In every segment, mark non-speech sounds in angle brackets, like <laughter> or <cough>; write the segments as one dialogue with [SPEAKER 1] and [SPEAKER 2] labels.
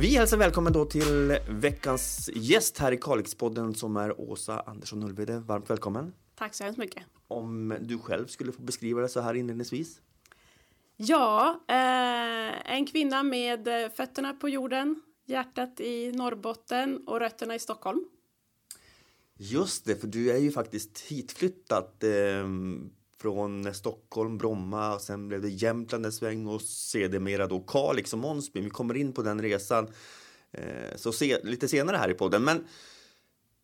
[SPEAKER 1] Vi hälsar välkommen då till veckans gäst här i Kalixpodden som är Åsa Andersson Ulvede. Varmt välkommen.
[SPEAKER 2] Tack så hemskt mycket.
[SPEAKER 1] Om du själv skulle få beskriva det så här inledningsvis.
[SPEAKER 2] Ja, eh, en kvinna med fötterna på jorden, hjärtat i Norrbotten och rötterna i Stockholm.
[SPEAKER 1] Just det, för du är ju faktiskt hitflyttad eh, från Stockholm, Bromma och sen blev det Jämtland en sväng och sedermera då Kalix och Månsby. Vi kommer in på den resan eh, så se, lite senare här i podden. Men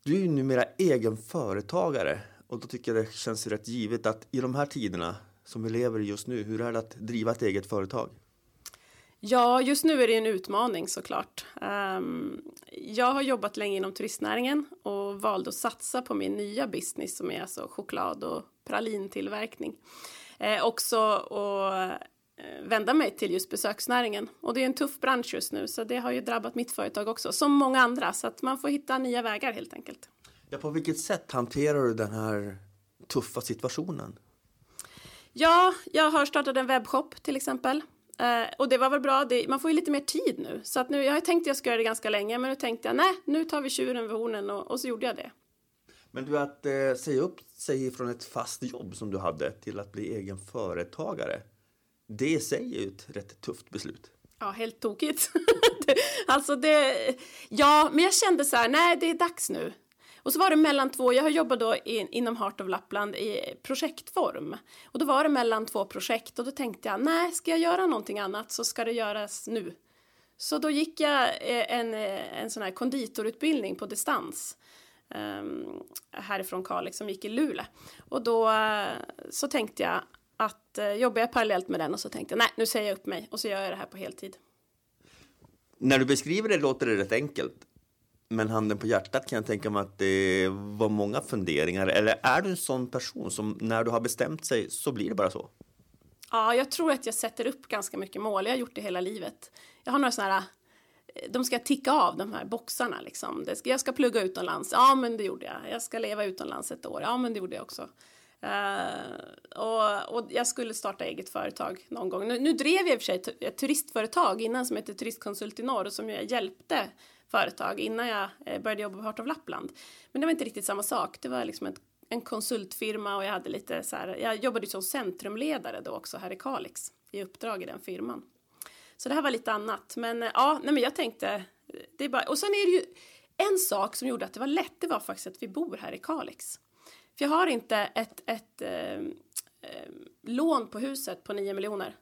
[SPEAKER 1] du är ju numera egen företagare och då tycker jag det känns rätt givet att i de här tiderna som vi lever i just nu, hur är det att driva ett eget företag?
[SPEAKER 2] Ja, just nu är det en utmaning såklart. Um, jag har jobbat länge inom turistnäringen och valde att satsa på min nya business som är alltså choklad och pralintillverkning. Eh, också att eh, vända mig till just besöksnäringen. Och det är en tuff bransch just nu så det har ju drabbat mitt företag också, som många andra. Så att man får hitta nya vägar helt enkelt.
[SPEAKER 1] Ja, på vilket sätt hanterar du den här tuffa situationen?
[SPEAKER 2] Ja, jag har startat en webbshop till exempel. Uh, och det var väl bra, det, man får ju lite mer tid nu. Så att nu, jag har tänkt att jag ska göra det ganska länge, men nu tänkte jag nej, nu tar vi tjuren vid hornen och, och så gjorde jag det.
[SPEAKER 1] Men du, att eh, säga upp sig från ett fast jobb som du hade till att bli egen företagare, det i sig är ju ett rätt tufft beslut.
[SPEAKER 2] Ja, helt tokigt. <laughs> alltså det, ja, men jag kände så här, nej, det är dags nu. Och så var det mellan två, jag har jobbat då in, inom Heart of Lappland i projektform. Och då var det mellan två projekt och då tänkte jag, nej, ska jag göra någonting annat så ska det göras nu. Så då gick jag eh, en, eh, en sån här konditorutbildning på distans um, härifrån Kalix som gick i Luleå. Och då eh, så tänkte jag att uh, jobbar jag parallellt med den och så tänkte jag nej, nu säger jag upp mig och så gör jag det här på heltid.
[SPEAKER 1] När du beskriver det låter det rätt enkelt. Men handen på hjärtat kan jag tänka mig att det var många funderingar. Eller är du en sån person som när du har bestämt sig så blir det bara så?
[SPEAKER 2] Ja, jag tror att jag sätter upp ganska mycket mål. Jag har gjort det hela livet. Jag har några sådana här eh, de ska ticka av de här boxarna liksom. Jag ska plugga utomlands, ja men det gjorde jag. Jag ska leva utomlands ett år, ja men det gjorde jag också. Uh, och, och, jag skulle starta eget företag någon gång. Nu, nu drev jag i och för sig ett turistföretag innan som hette Turistkonsult i norr och som jag hjälpte företag innan jag eh, började jobba på Heart of Lappland. Men det var inte riktigt samma sak. Det var liksom ett, en konsultfirma och jag hade lite så här, jag jobbade som centrumledare då också här i Kalix i uppdrag i den firman. Så det här var lite annat. Men eh, ja, nej men jag tänkte, det är bara, och sen är det ju en sak som gjorde att det var lätt, det var faktiskt att vi bor här i Kalix. För jag har inte ett, ett eh, eh, lån på huset på 9 miljoner.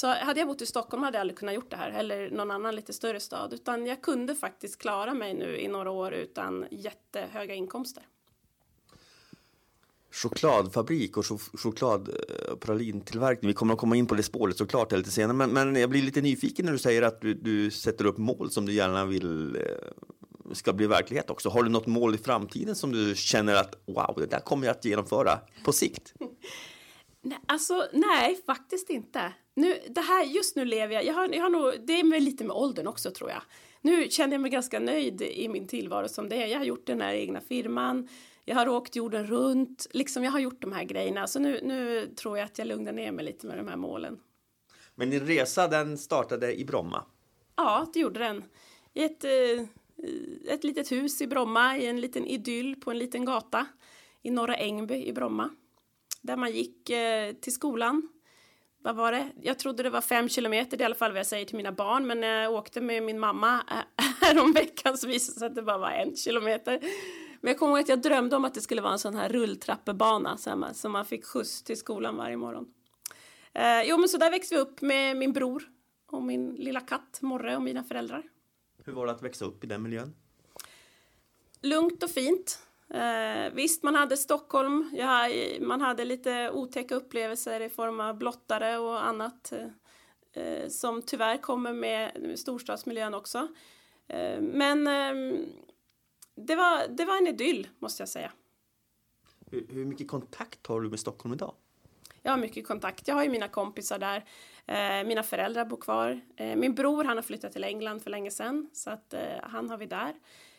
[SPEAKER 2] Så hade jag bott i Stockholm hade jag aldrig kunnat gjort det här, eller någon annan lite större stad, utan jag kunde faktiskt klara mig nu i några år utan jättehöga inkomster
[SPEAKER 1] chokladfabrik och chokladpralintillverkning. Vi kommer att komma in på det spåret såklart lite senare. Men, men jag blir lite nyfiken när du säger att du, du sätter upp mål som du gärna vill eh, ska bli verklighet också. Har du något mål i framtiden som du känner att wow, det där kommer jag att genomföra på sikt? <laughs>
[SPEAKER 2] Nej, alltså nej, faktiskt inte. Nu, det här, just nu lever jag, jag har, jag har nog, det är med lite med åldern också tror jag. Nu känner jag mig ganska nöjd i min tillvaro som det är. Jag har gjort den här egna firman, jag har åkt jorden runt, liksom jag har gjort de här grejerna. Så nu, nu tror jag att jag lugnar ner mig lite med de här målen.
[SPEAKER 1] Men din resa den startade i Bromma?
[SPEAKER 2] Ja, det gjorde den. I ett, eh, ett litet hus i Bromma, i en liten idyll på en liten gata i Norra Ängby i Bromma. Där man gick eh, till skolan. Vad var det? Jag trodde det var fem kilometer, det är i alla fall vad jag säger till mina barn. Men när jag åkte med min mamma häromveckan <laughs> så visade det sig att det bara var en kilometer. Men jag kommer ihåg att jag drömde om att det skulle vara en sån här rulltrappebana så som man fick skjuts till skolan varje morgon. Eh, jo, men så där växte vi upp med min bror och min lilla katt Morre och mina föräldrar.
[SPEAKER 1] Hur var det att växa upp i den miljön?
[SPEAKER 2] Lugnt och fint. Eh, visst, man hade Stockholm, ja, man hade lite otäcka upplevelser i form av blottare och annat eh, som tyvärr kommer med storstadsmiljön också. Eh, men ehm, det var, det var en idyll, måste jag säga.
[SPEAKER 1] Hur, hur, mycket kontakt har du med Stockholm idag?
[SPEAKER 2] Jag har mycket kontakt. Jag har ju mina kompisar där. Eh, mina föräldrar bor kvar. Eh, min bror han har flyttat till England för länge sedan, så att eh, han har vi där.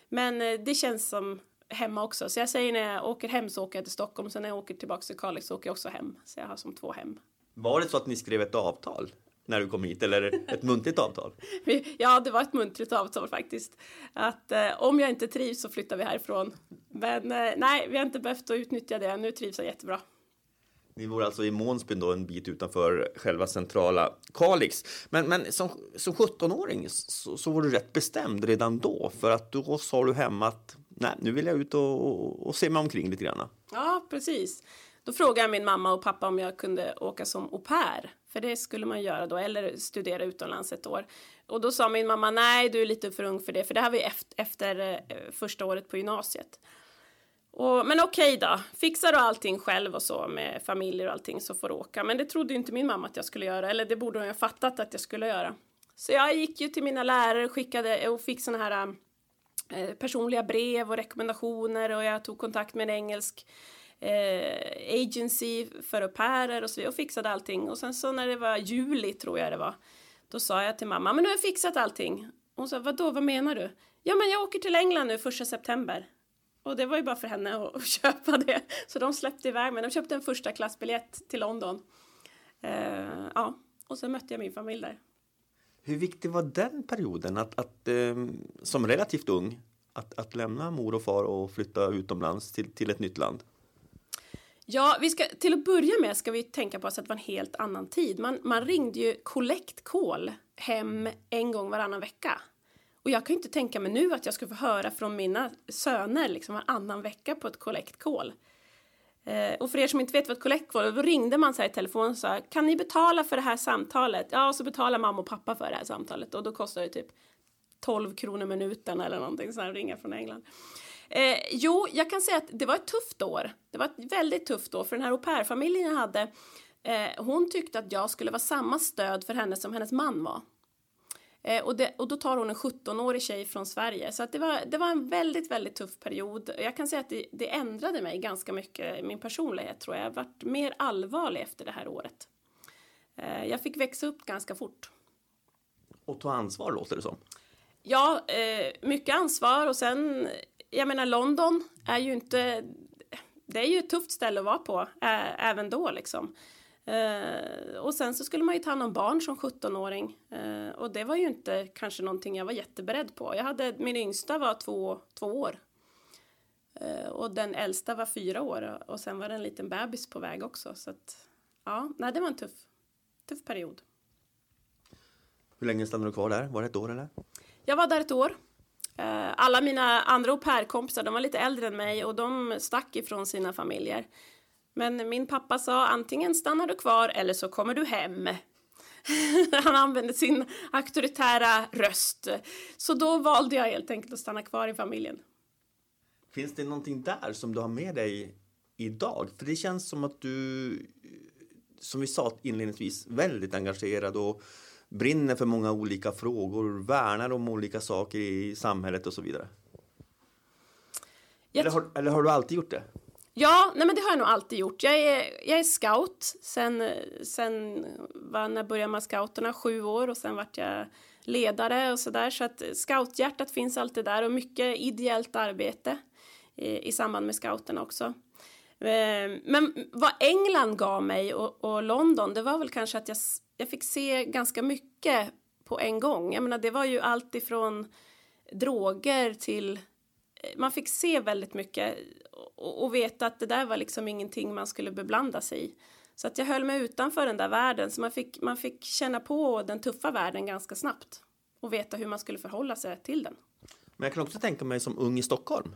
[SPEAKER 2] Men eh, det känns som hemma också. Så jag säger när jag åker hem så åker jag till Stockholm, sen när jag åker tillbaka till Kalix så åker jag också hem. Så jag har som två hem.
[SPEAKER 1] Var det så att ni skrev ett avtal när du kom hit eller ett muntligt avtal? <laughs>
[SPEAKER 2] Ja, det var ett muntligt avtal faktiskt. Att eh, om jag inte trivs så flyttar vi härifrån. Men eh, nej, vi har inte behövt att utnyttja det. Nu trivs jag jättebra.
[SPEAKER 1] Ni bor alltså i Månsbyn då, en bit utanför själva centrala Kalix. Men, men som, som 17-åring så, så var du rätt bestämd redan då för att då sa du hemma att nej, nu vill jag ut och, och, och se mig omkring lite grann.
[SPEAKER 2] Ja, precis. Då frågade jag min mamma och pappa om jag kunde åka som au pair. För det skulle man göra då, eller studera utomlands ett år. Och då sa min mamma, nej du är lite för ung för det, för det här var ju efter, efter första året på gymnasiet. Och, men okej då, fixar du allting själv och så med familjer och allting så får du åka. Men det trodde ju inte min mamma att jag skulle göra, eller det borde hon ju ha fattat att jag skulle göra. Så jag gick ju till mina lärare skickade och fick sådana här Eh, personliga brev och rekommendationer och jag tog kontakt med en engelsk eh, agency för au pairer och så vidare och fixade allting. Och sen så när det var juli tror jag det var, då sa jag till mamma, men nu har jag fixat allting. Hon sa, vadå, vad menar du? Ja, men jag åker till England nu första september. Och det var ju bara för henne att, att <laughs> köpa det. Så de släppte iväg mig. De köpte en första klassbiljett till London. Eh, ja, och sen mötte jag min familj där.
[SPEAKER 1] Hur viktig var den perioden, att, att ehm, som relativt ung, att, att lämna mor och far och flytta utomlands till, till ett nytt land?
[SPEAKER 2] Ja, vi ska, till att börja med ska vi tänka på att det var en helt annan tid. Man, man ringde ju kollektkål hem en gång varannan vecka. Och jag kan ju inte tänka mig nu att jag skulle få höra från mina söner liksom varannan vecka på ett kollektkål. Eh, och för er som inte vet vad ett kollekt var, då ringde man så här i telefon och sa kan ni betala för det här samtalet? Ja, och så betalar mamma och pappa för det här samtalet och då kostar det typ 12 kronor minuten eller någonting sånt här ringa från England. Eh, jo, jag kan säga att det var ett tufft år. Det var ett väldigt tufft år för den här au pair-familjen jag hade. Eh, hon tyckte att jag skulle vara samma stöd för henne som hennes man var. Eh, och, det, och då tar hon en 17-årig tjej från Sverige. Så att det, var, det var en väldigt, väldigt tuff period. Jag kan säga att det, det ändrade mig ganska mycket, min personlighet tror jag. Jag varit mer allvarlig efter det här året. Eh, jag fick växa upp ganska fort.
[SPEAKER 1] Och ta ansvar låter det som.
[SPEAKER 2] Ja, eh, mycket ansvar och sen, jag menar London är ju inte, det är ju ett tufft ställe att vara på, även då liksom. Eh, och sen så skulle man ju ta hand om barn som 17-åring eh, och det var ju inte kanske någonting jag var jätteberedd på. Jag hade, min yngsta var två, två år eh, och den äldsta var fyra år och sen var det en liten bebis på väg också så att ja, nej det var en tuff, tuff period.
[SPEAKER 1] Hur länge stannade du kvar där? Var det ett år eller?
[SPEAKER 2] Jag var där ett år. Eh, alla mina andra au pair-kompisar, de var lite äldre än mig och de stack ifrån sina familjer. Men min pappa sa antingen stannar du kvar eller så kommer du hem. <laughs> Han använde sin auktoritära röst. Så då valde jag helt enkelt att stanna kvar i familjen.
[SPEAKER 1] Finns det någonting där som du har med dig idag? För det känns som att du, som vi sa inledningsvis, väldigt engagerad och brinner för många olika frågor, värnar om olika saker i samhället och så vidare. Eller har, eller har du alltid gjort det?
[SPEAKER 2] Ja, nej men det har jag nog alltid gjort. Jag är, jag är scout. Sen, sen var, när började man scouterna? Sju år och sen vart jag ledare och sådär. Så att scouthjärtat finns alltid där och mycket ideellt arbete i, i samband med scouterna också. Ehm, men vad England gav mig och, och, London, det var väl kanske att jag, jag fick se ganska mycket på en gång. Jag menar, det var ju allt ifrån droger till man fick se väldigt mycket och, och veta att det där var liksom ingenting man skulle beblanda sig i. Så att jag höll mig utanför den där världen så man fick, man fick känna på den tuffa världen ganska snabbt och veta hur man skulle förhålla sig till den.
[SPEAKER 1] Men jag kan också tänka mig som ung i Stockholm.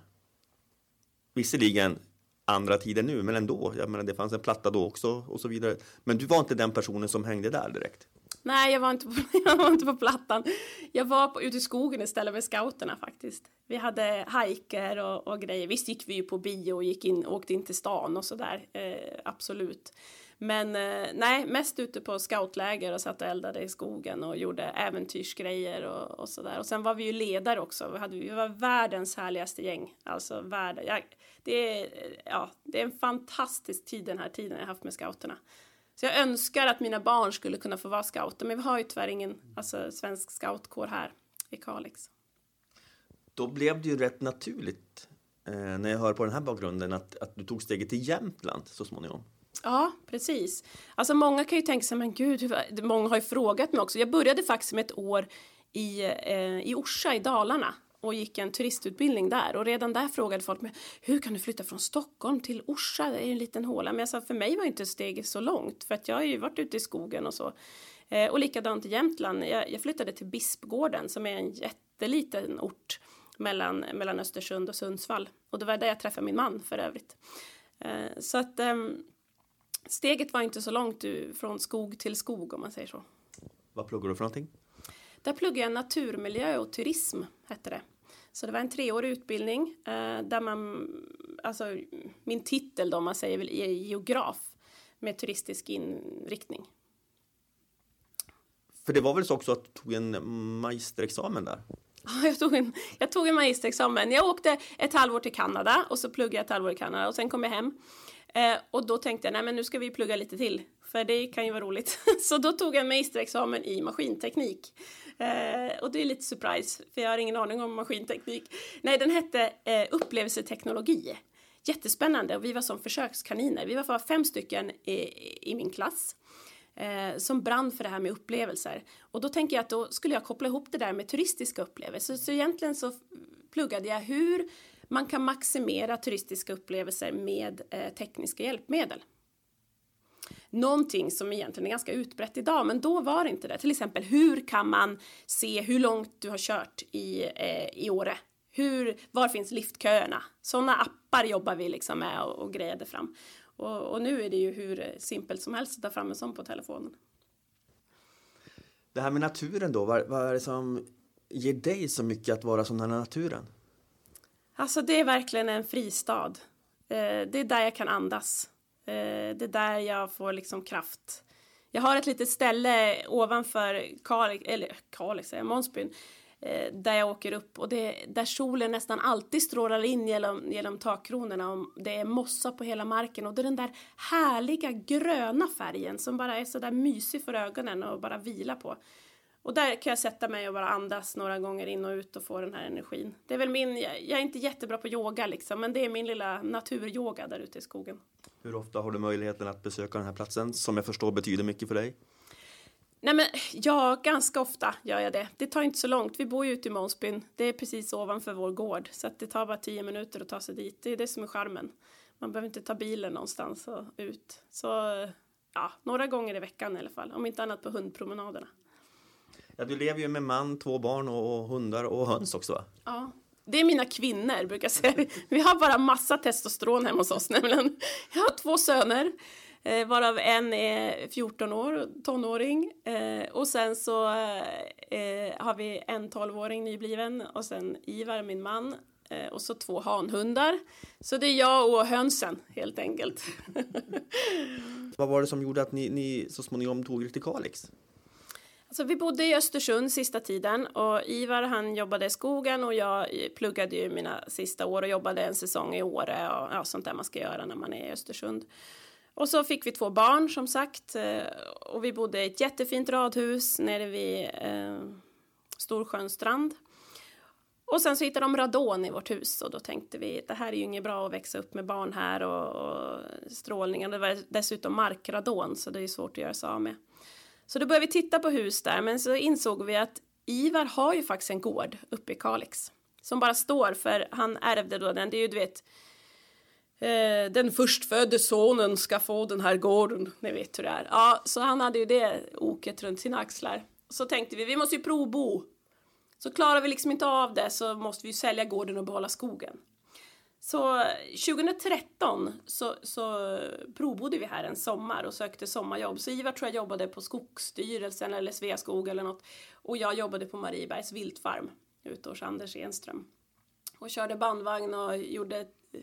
[SPEAKER 1] Visserligen andra tider nu, men ändå. Jag menar, det fanns en platta då också och så vidare. Men du var inte den personen som hängde där direkt?
[SPEAKER 2] Nej, jag var inte på, <laughs> jag var inte på plattan. Jag var på, ute i skogen istället med scouterna faktiskt. Vi hade hajker och, och, grejer. Visst gick vi ju på bio och gick in, åkte in till stan och sådär. Eh, absolut. Men eh, nej, mest ute på scoutläger och satt och eldade i skogen och gjorde äventyrsgrejer och, och sådär. Och sen var vi ju ledare också. Vi, hade, vi var världens härligaste gäng. Alltså världen. Ja, det, är, ja, det är en fantastisk tid den här tiden jag haft med scouterna. Så jag önskar att mina barn skulle kunna få vara scouter, men vi har ju tyvärr ingen alltså, svensk scoutkår här i Kalix.
[SPEAKER 1] Då blev det ju rätt naturligt eh, när jag hör på den här bakgrunden att, att du tog steget till Jämtland så småningom.
[SPEAKER 2] Ja, precis. Alltså många kan ju tänka sig, men gud, många har ju frågat mig också. Jag började faktiskt med ett år i, eh, i Orsa i Dalarna och gick en turistutbildning där och redan där frågade folk mig hur kan du flytta från Stockholm till Orsa, det är en liten håla. Men jag sa för mig var inte steget så långt för att jag har ju varit ute i skogen och så. Eh, och likadant i Jämtland, jag, jag flyttade till Bispgården som är en jätteliten ort mellan, mellan Östersund och Sundsvall. Och det var där jag träffade min man för övrigt. Eh, så att ehm, steget var inte så långt från skog till skog om man säger så.
[SPEAKER 1] Vad pluggar du för någonting?
[SPEAKER 2] Där pluggade jag naturmiljö och turism, hette det. Så det var en treårig utbildning eh, där man, alltså min titel då, man säger väl, är geograf med turistisk inriktning.
[SPEAKER 1] För det var väl så också att du tog en magisterexamen där? <laughs>
[SPEAKER 2] Ja, Jag tog, en, jag tog en magisterexamen. Jag åkte ett halvår till Kanada och så pluggade jag ett halvår i Kanada och sen kom jag hem. Eh, och då tänkte jag, nej men nu ska vi plugga lite till, för det kan ju vara roligt. <laughs> så då tog jag en magisterexamen i maskinteknik. Eh, och det är lite surprise, för jag har ingen aning om maskinteknik. Nej, den hette eh, upplevelseteknologi. Jättespännande och vi var som försökskaniner. Vi var bara fem stycken i, i min klass eh, som brann för det här med upplevelser. Och då tänker jag att då skulle jag koppla ihop det där med turistiska upplevelser. Så egentligen så pluggade jag hur man kan maximera turistiska upplevelser med eh, tekniska hjälpmedel. Någonting som egentligen är ganska utbrett idag, men då var det inte det. Till exempel, hur kan man se hur långt du har kört i, eh, i Åre? Hur, var finns liftköerna? Sådana appar jobbar vi liksom med och, och grejade fram. Och, och nu är det ju hur simpelt som helst att ta fram en sån på telefonen.
[SPEAKER 1] Det här med naturen då, vad, vad är det som ger dig så mycket att vara som den här naturen?
[SPEAKER 2] Alltså det är verkligen en fristad. Eh, det är där jag kan andas. Eh, det är där jag får liksom kraft. Jag har ett litet ställe ovanför Kalix, eller Kalix säger jag, Månsbyn, eh, där jag åker upp och det, där solen nästan alltid strålar in genom, genom takkronorna och det är mossa på hela marken och det är den där härliga gröna färgen som bara är så där mysig för ögonen och bara vila på. Och där kan jag sätta mig och bara andas några gånger in och ut och få den här energin. Det är väl min, jag är inte jättebra på yoga liksom, men det är min lilla naturyoga där ute i skogen.
[SPEAKER 1] Hur ofta har du möjligheten att besöka den här platsen som jag förstår betyder mycket för dig?
[SPEAKER 2] Nej men ja, ganska ofta gör jag det. Det tar inte så långt. Vi bor ju ute i Månsbyn. Det är precis ovanför vår gård. Så det tar bara tio minuter att ta sig dit. Det är det som är charmen. Man behöver inte ta bilen någonstans och ut. Så ja, några gånger i veckan i alla fall. Om inte annat på hundpromenaderna.
[SPEAKER 1] Ja, du lever ju med man, två barn och hundar och höns också va?
[SPEAKER 2] Ja. Det är mina kvinnor, brukar jag säga. Vi har bara massa testosteron hemma hos oss nämligen. Jag har två söner, eh, varav en är 14 år, tonåring. Eh, och sen så eh, har vi en 12-åring nybliven och sen Ivar, min man. Och så två hanhundar. Så det är jag och hönsen, helt enkelt. <laughs>
[SPEAKER 1] Vad var det som gjorde att ni, ni så småningom tog er till Kalix?
[SPEAKER 2] Alltså, vi bodde i Östersund sista tiden och Ivar han jobbade i skogen och jag pluggade ju mina sista år och jobbade en säsong i Åre och ja, sånt där man ska göra när man är i Östersund. Och så fick vi två barn som sagt eh, och vi bodde i ett jättefint radhus nere vid eh, Storsjöns strand. Och sen så hittade de radon i vårt hus och då tänkte vi det här är ju inget bra att växa upp med barn här och, och strålningen. Det var dessutom markradon så det är svårt att göra sig av med. Så då började vi titta på hus där, men så insåg vi att Ivar har ju faktiskt en gård uppe i Kalix. Som bara står, för han ärvde då den, det är ju du vet eh, den förstfödde sonen ska få den här gården, ni vet hur det är. Ja, så han hade ju det oket runt sina axlar. Så tänkte vi, vi måste ju provbo. Så klarar vi liksom inte av det så måste vi ju sälja gården och behålla skogen. Så 2013 så, så provbodde vi här en sommar och sökte sommarjobb. Så Ivar tror jag jobbade på Skogsstyrelsen eller Sveaskog eller något. Och jag jobbade på Mariebergs viltfarm ute hos Anders Enström. Och körde bandvagn och gjorde eh,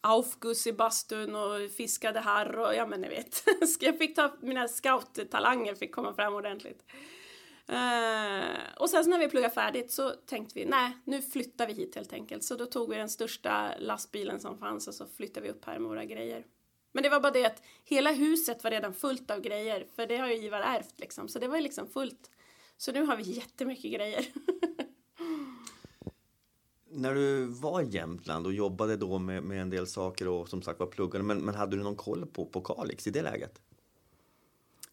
[SPEAKER 2] aufguss i bastun och fiskade harr och ja men ni vet. <laughs> Jag fick ta mina scouttalanger fick komma fram ordentligt. Uh, och sen när vi pluggade färdigt så tänkte vi nej, nu flyttar vi hit helt enkelt. Så då tog vi den största lastbilen som fanns och så flyttade vi upp här med våra grejer. Men det var bara det att hela huset var redan fullt av grejer, för det har ju Ivar ärvt liksom, så det var ju liksom fullt. Så nu har vi jättemycket grejer. <laughs>
[SPEAKER 1] När du var i Jämtland och jobbade då med, med en del saker och som sagt var pluggade, men, men hade du någon koll på, på Kalix i det läget?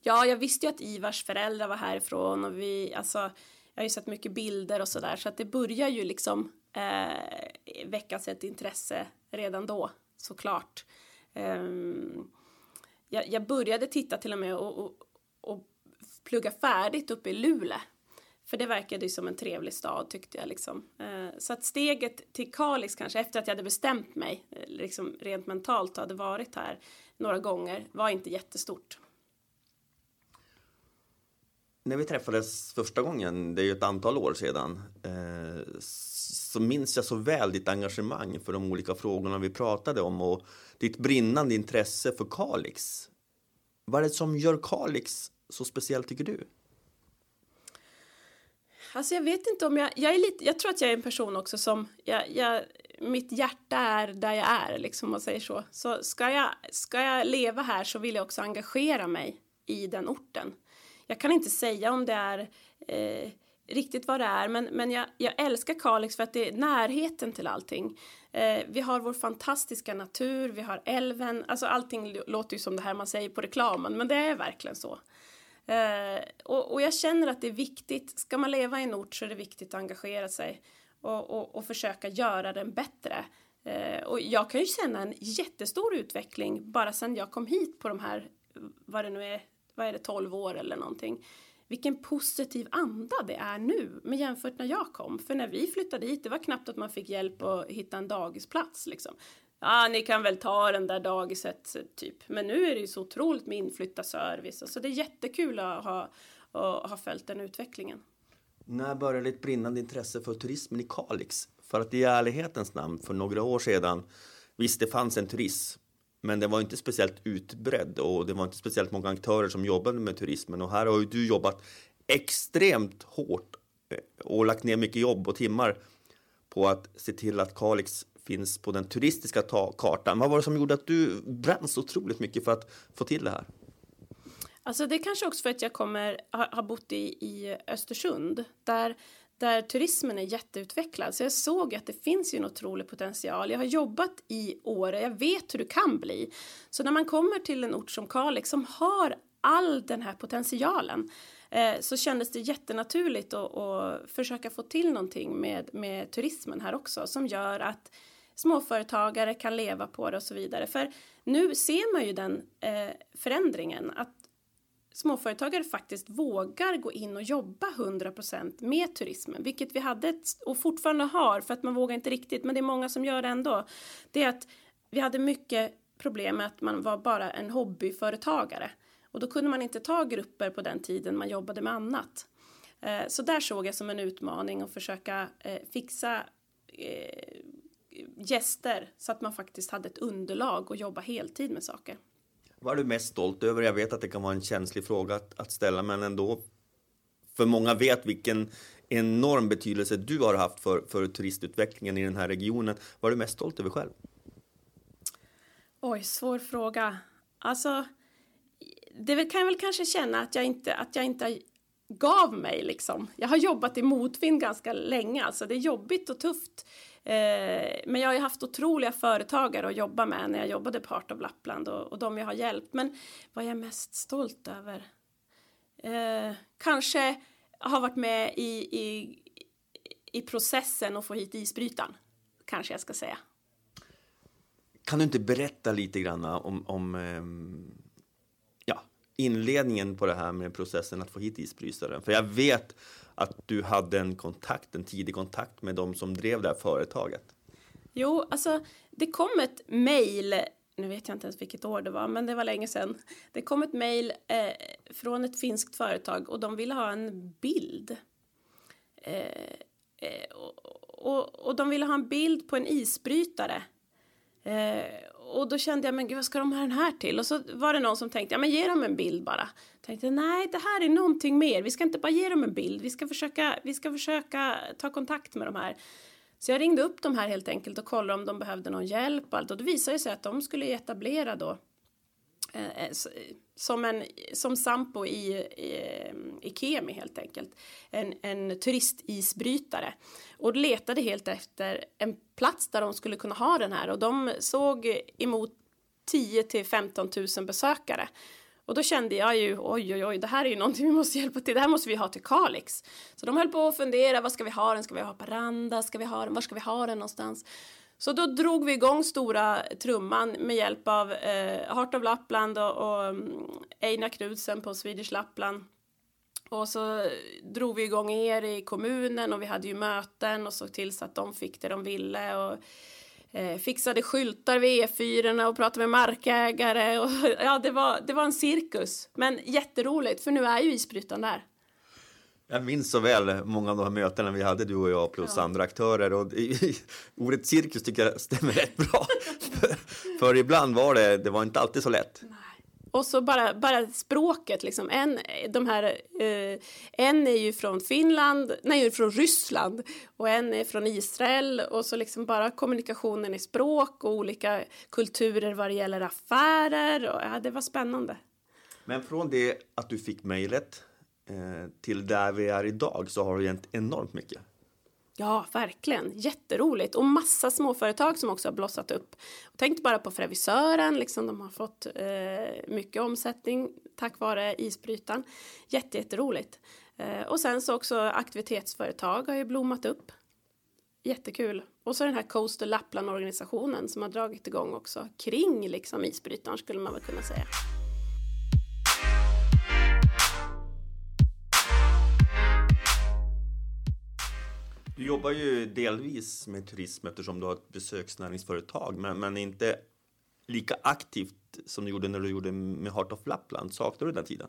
[SPEAKER 2] Ja, jag visste ju att Ivars föräldrar var härifrån och vi, alltså, jag har ju sett mycket bilder och sådär så att det börjar ju liksom eh, väckas ett intresse redan då såklart. Um, jag, jag, började titta till och med och, och, och plugga färdigt uppe i Luleå. För det verkade ju som en trevlig stad tyckte jag liksom. Eh, så att steget till Kalix kanske efter att jag hade bestämt mig eh, liksom rent mentalt och hade varit här några gånger var inte jättestort.
[SPEAKER 1] När vi träffades första gången, det är ju ett antal år sedan, eh, så minns jag så väl ditt engagemang för de olika frågorna vi pratade om och ditt brinnande intresse för Kalix. Vad är det som gör Kalix så speciellt tycker du?
[SPEAKER 2] Alltså jag vet inte om jag, jag är lite, jag tror att jag är en person också som, jag, jag, mitt hjärta är där jag är liksom om man säger så. Så ska jag, ska jag leva här så vill jag också engagera mig i den orten. Jag kan inte säga om det är eh, riktigt vad det är, men, men jag, jag älskar Kalix för att det är närheten till allting. Eh, vi har vår fantastiska natur, vi har älven, alltså allting låter ju som det här man säger på reklamen, men det är verkligen så. Eh, och, och, jag känner att det är viktigt, ska man leva i en ort så är det viktigt att engagera sig och, och, och försöka göra den bättre. Eh, och jag kan ju känna en jättestor utveckling bara sedan jag kom hit på de här, vad det nu är, vad är det, 12 år eller någonting vilken positiv anda det är nu med jämfört när jag kom. För när vi flyttade hit, det var knappt att man fick hjälp att hitta en dagisplats liksom. Ja, ni kan väl ta den där dagiset typ. Men nu är det ju så otroligt med inflyttarservice. Så det är jättekul att ha, att ha följt den utvecklingen.
[SPEAKER 1] När började ditt brinnande intresse för turismen i Kalix? För att i ärlighetens namn, för några år sedan, visst det fanns en turism, men den var inte speciellt utbredd och det var inte speciellt många aktörer som jobbade med turismen. Och här har ju du jobbat extremt hårt eh, och lagt ner mycket jobb och timmar på att se till att Kalix finns på den turistiska kartan. Vad var det som gjorde att du brann så otroligt mycket för att få till det här?
[SPEAKER 2] Alltså det är kanske också för att jag kommer, har, har bott i, i Östersund där där turismen är jätteutvecklad. Så jag såg att det finns ju en otrolig potential. Jag har jobbat i Åre, jag vet hur det kan bli. Så när man kommer till en ort som Kalix som har all den här potentialen eh, så kändes det jättenaturligt att, att försöka få till någonting med, med turismen här också som gör att småföretagare kan leva på det och så vidare. För nu ser man ju den eh, förändringen att småföretagare faktiskt vågar gå in och jobba 100% med turismen, vilket vi hade ett, och fortfarande har, för att man vågar inte riktigt, men det är många som gör det ändå. Det är att vi hade mycket problem med att man var bara en hobbyföretagare och då kunde man inte ta grupper på den tiden man jobbade med annat. Eh, så där såg jag som en utmaning att försöka eh, fixa eh, gäster så att man faktiskt hade ett underlag och jobba heltid med saker.
[SPEAKER 1] Vad är du mest stolt över? Jag vet att det kan vara en känslig fråga att, att ställa, men ändå. För många vet vilken enorm betydelse du har haft för, för turistutvecklingen i den här regionen. Vad är du mest stolt över själv?
[SPEAKER 2] Oj, svår fråga. Alltså, det kan jag väl kanske känna att jag inte, att jag inte gav mig liksom. Jag har jobbat i motvind ganska länge, alltså det är jobbigt och tufft. Eh, men jag har ju haft otroliga företagare att jobba med när jag jobbade på Art of Lappland och, och de jag har hjälpt. Men vad jag är mest stolt över? Eh, kanske har varit med i, i, i processen att få hit isbrytaren, kanske jag ska säga.
[SPEAKER 1] Kan du inte berätta lite grann om, om ehm, ja, inledningen på det här med processen att få hit isbrytaren? För jag vet att du hade en kontakt, en tidig kontakt med de som drev det här företaget?
[SPEAKER 2] Jo, alltså det kom ett mejl, nu vet jag inte ens vilket år det var, men det var länge sedan. Det kom ett mejl eh, från ett finskt företag och de ville ha en bild. Eh, eh, och, och, och, de ville ha en bild på en isbrytare. Eh, och då kände jag, men gud vad ska de ha den här till? Och så var det någon som tänkte, ja men ge dem en bild bara. Tänkte, nej det här är någonting mer, vi ska inte bara ge dem en bild, vi ska försöka, vi ska försöka ta kontakt med de här. Så jag ringde upp dem här helt enkelt och kollade om de behövde någon hjälp och allt. Och det visade sig att de skulle etablera då Eh, som, en, som Sampo i, i, i Kemi helt enkelt. En, en turistisbrytare. Och letade helt efter en plats där de skulle kunna ha den här. Och de såg emot 10 till 15 000 besökare. Och då kände jag ju oj, oj, oj, det här är ju någonting vi måste hjälpa till. Det här måste vi ha till Kalix. Så de höll på att fundera, vad ska vi ha den? Ska vi ha på Randa? Ska vi ha den? Var ska vi ha den någonstans? Så då drog vi igång stora trumman med hjälp av eh, Heart of Lappland och, och mm, Einar Knudsen på Swedish Lappland. Och så drog vi igång er i kommunen och vi hade ju möten och såg till så att de fick det de ville. Och, eh, fixade skyltar vid E4 och pratade med markägare. Och, <laughs> ja, det var, det var en cirkus, men jätteroligt för nu är ju isbrytaren där.
[SPEAKER 1] Jag minns så väl många av de här mötena vi hade, du och jag, plus ja. andra aktörer. Och ordet cirkus tycker jag stämmer rätt bra. för, <laughs> för, ibland var det, det var inte alltid så lätt.
[SPEAKER 2] Nej. Och så bara, bara språket, liksom. En, de här, eh, en är ju från Finland, nej, från Ryssland och en är från Israel. Och så liksom bara kommunikationen i språk och olika kulturer vad det gäller affärer. Och, ja, det var spännande.
[SPEAKER 1] Men från det att du fick mejlet Eh, till där vi är idag så har det hänt enormt mycket.
[SPEAKER 2] Ja, verkligen. Jätteroligt. Och massa småföretag som också har blossat upp. Tänk bara på Frevisören, liksom, de har fått eh, mycket omsättning tack vare isbrytaren. Jätte, jätteroligt. Eh, och sen så också aktivitetsföretag har ju blommat upp. Jättekul. Och så den här Coastal Lappland-organisationen som har dragit igång också kring liksom isbrytaren skulle man väl kunna säga.
[SPEAKER 1] Du jobbar ju delvis med turism eftersom du har ett besöksnäringsföretag, men, men inte lika aktivt som du gjorde när du gjorde med Heart of Lappland. Saknar du den tiden?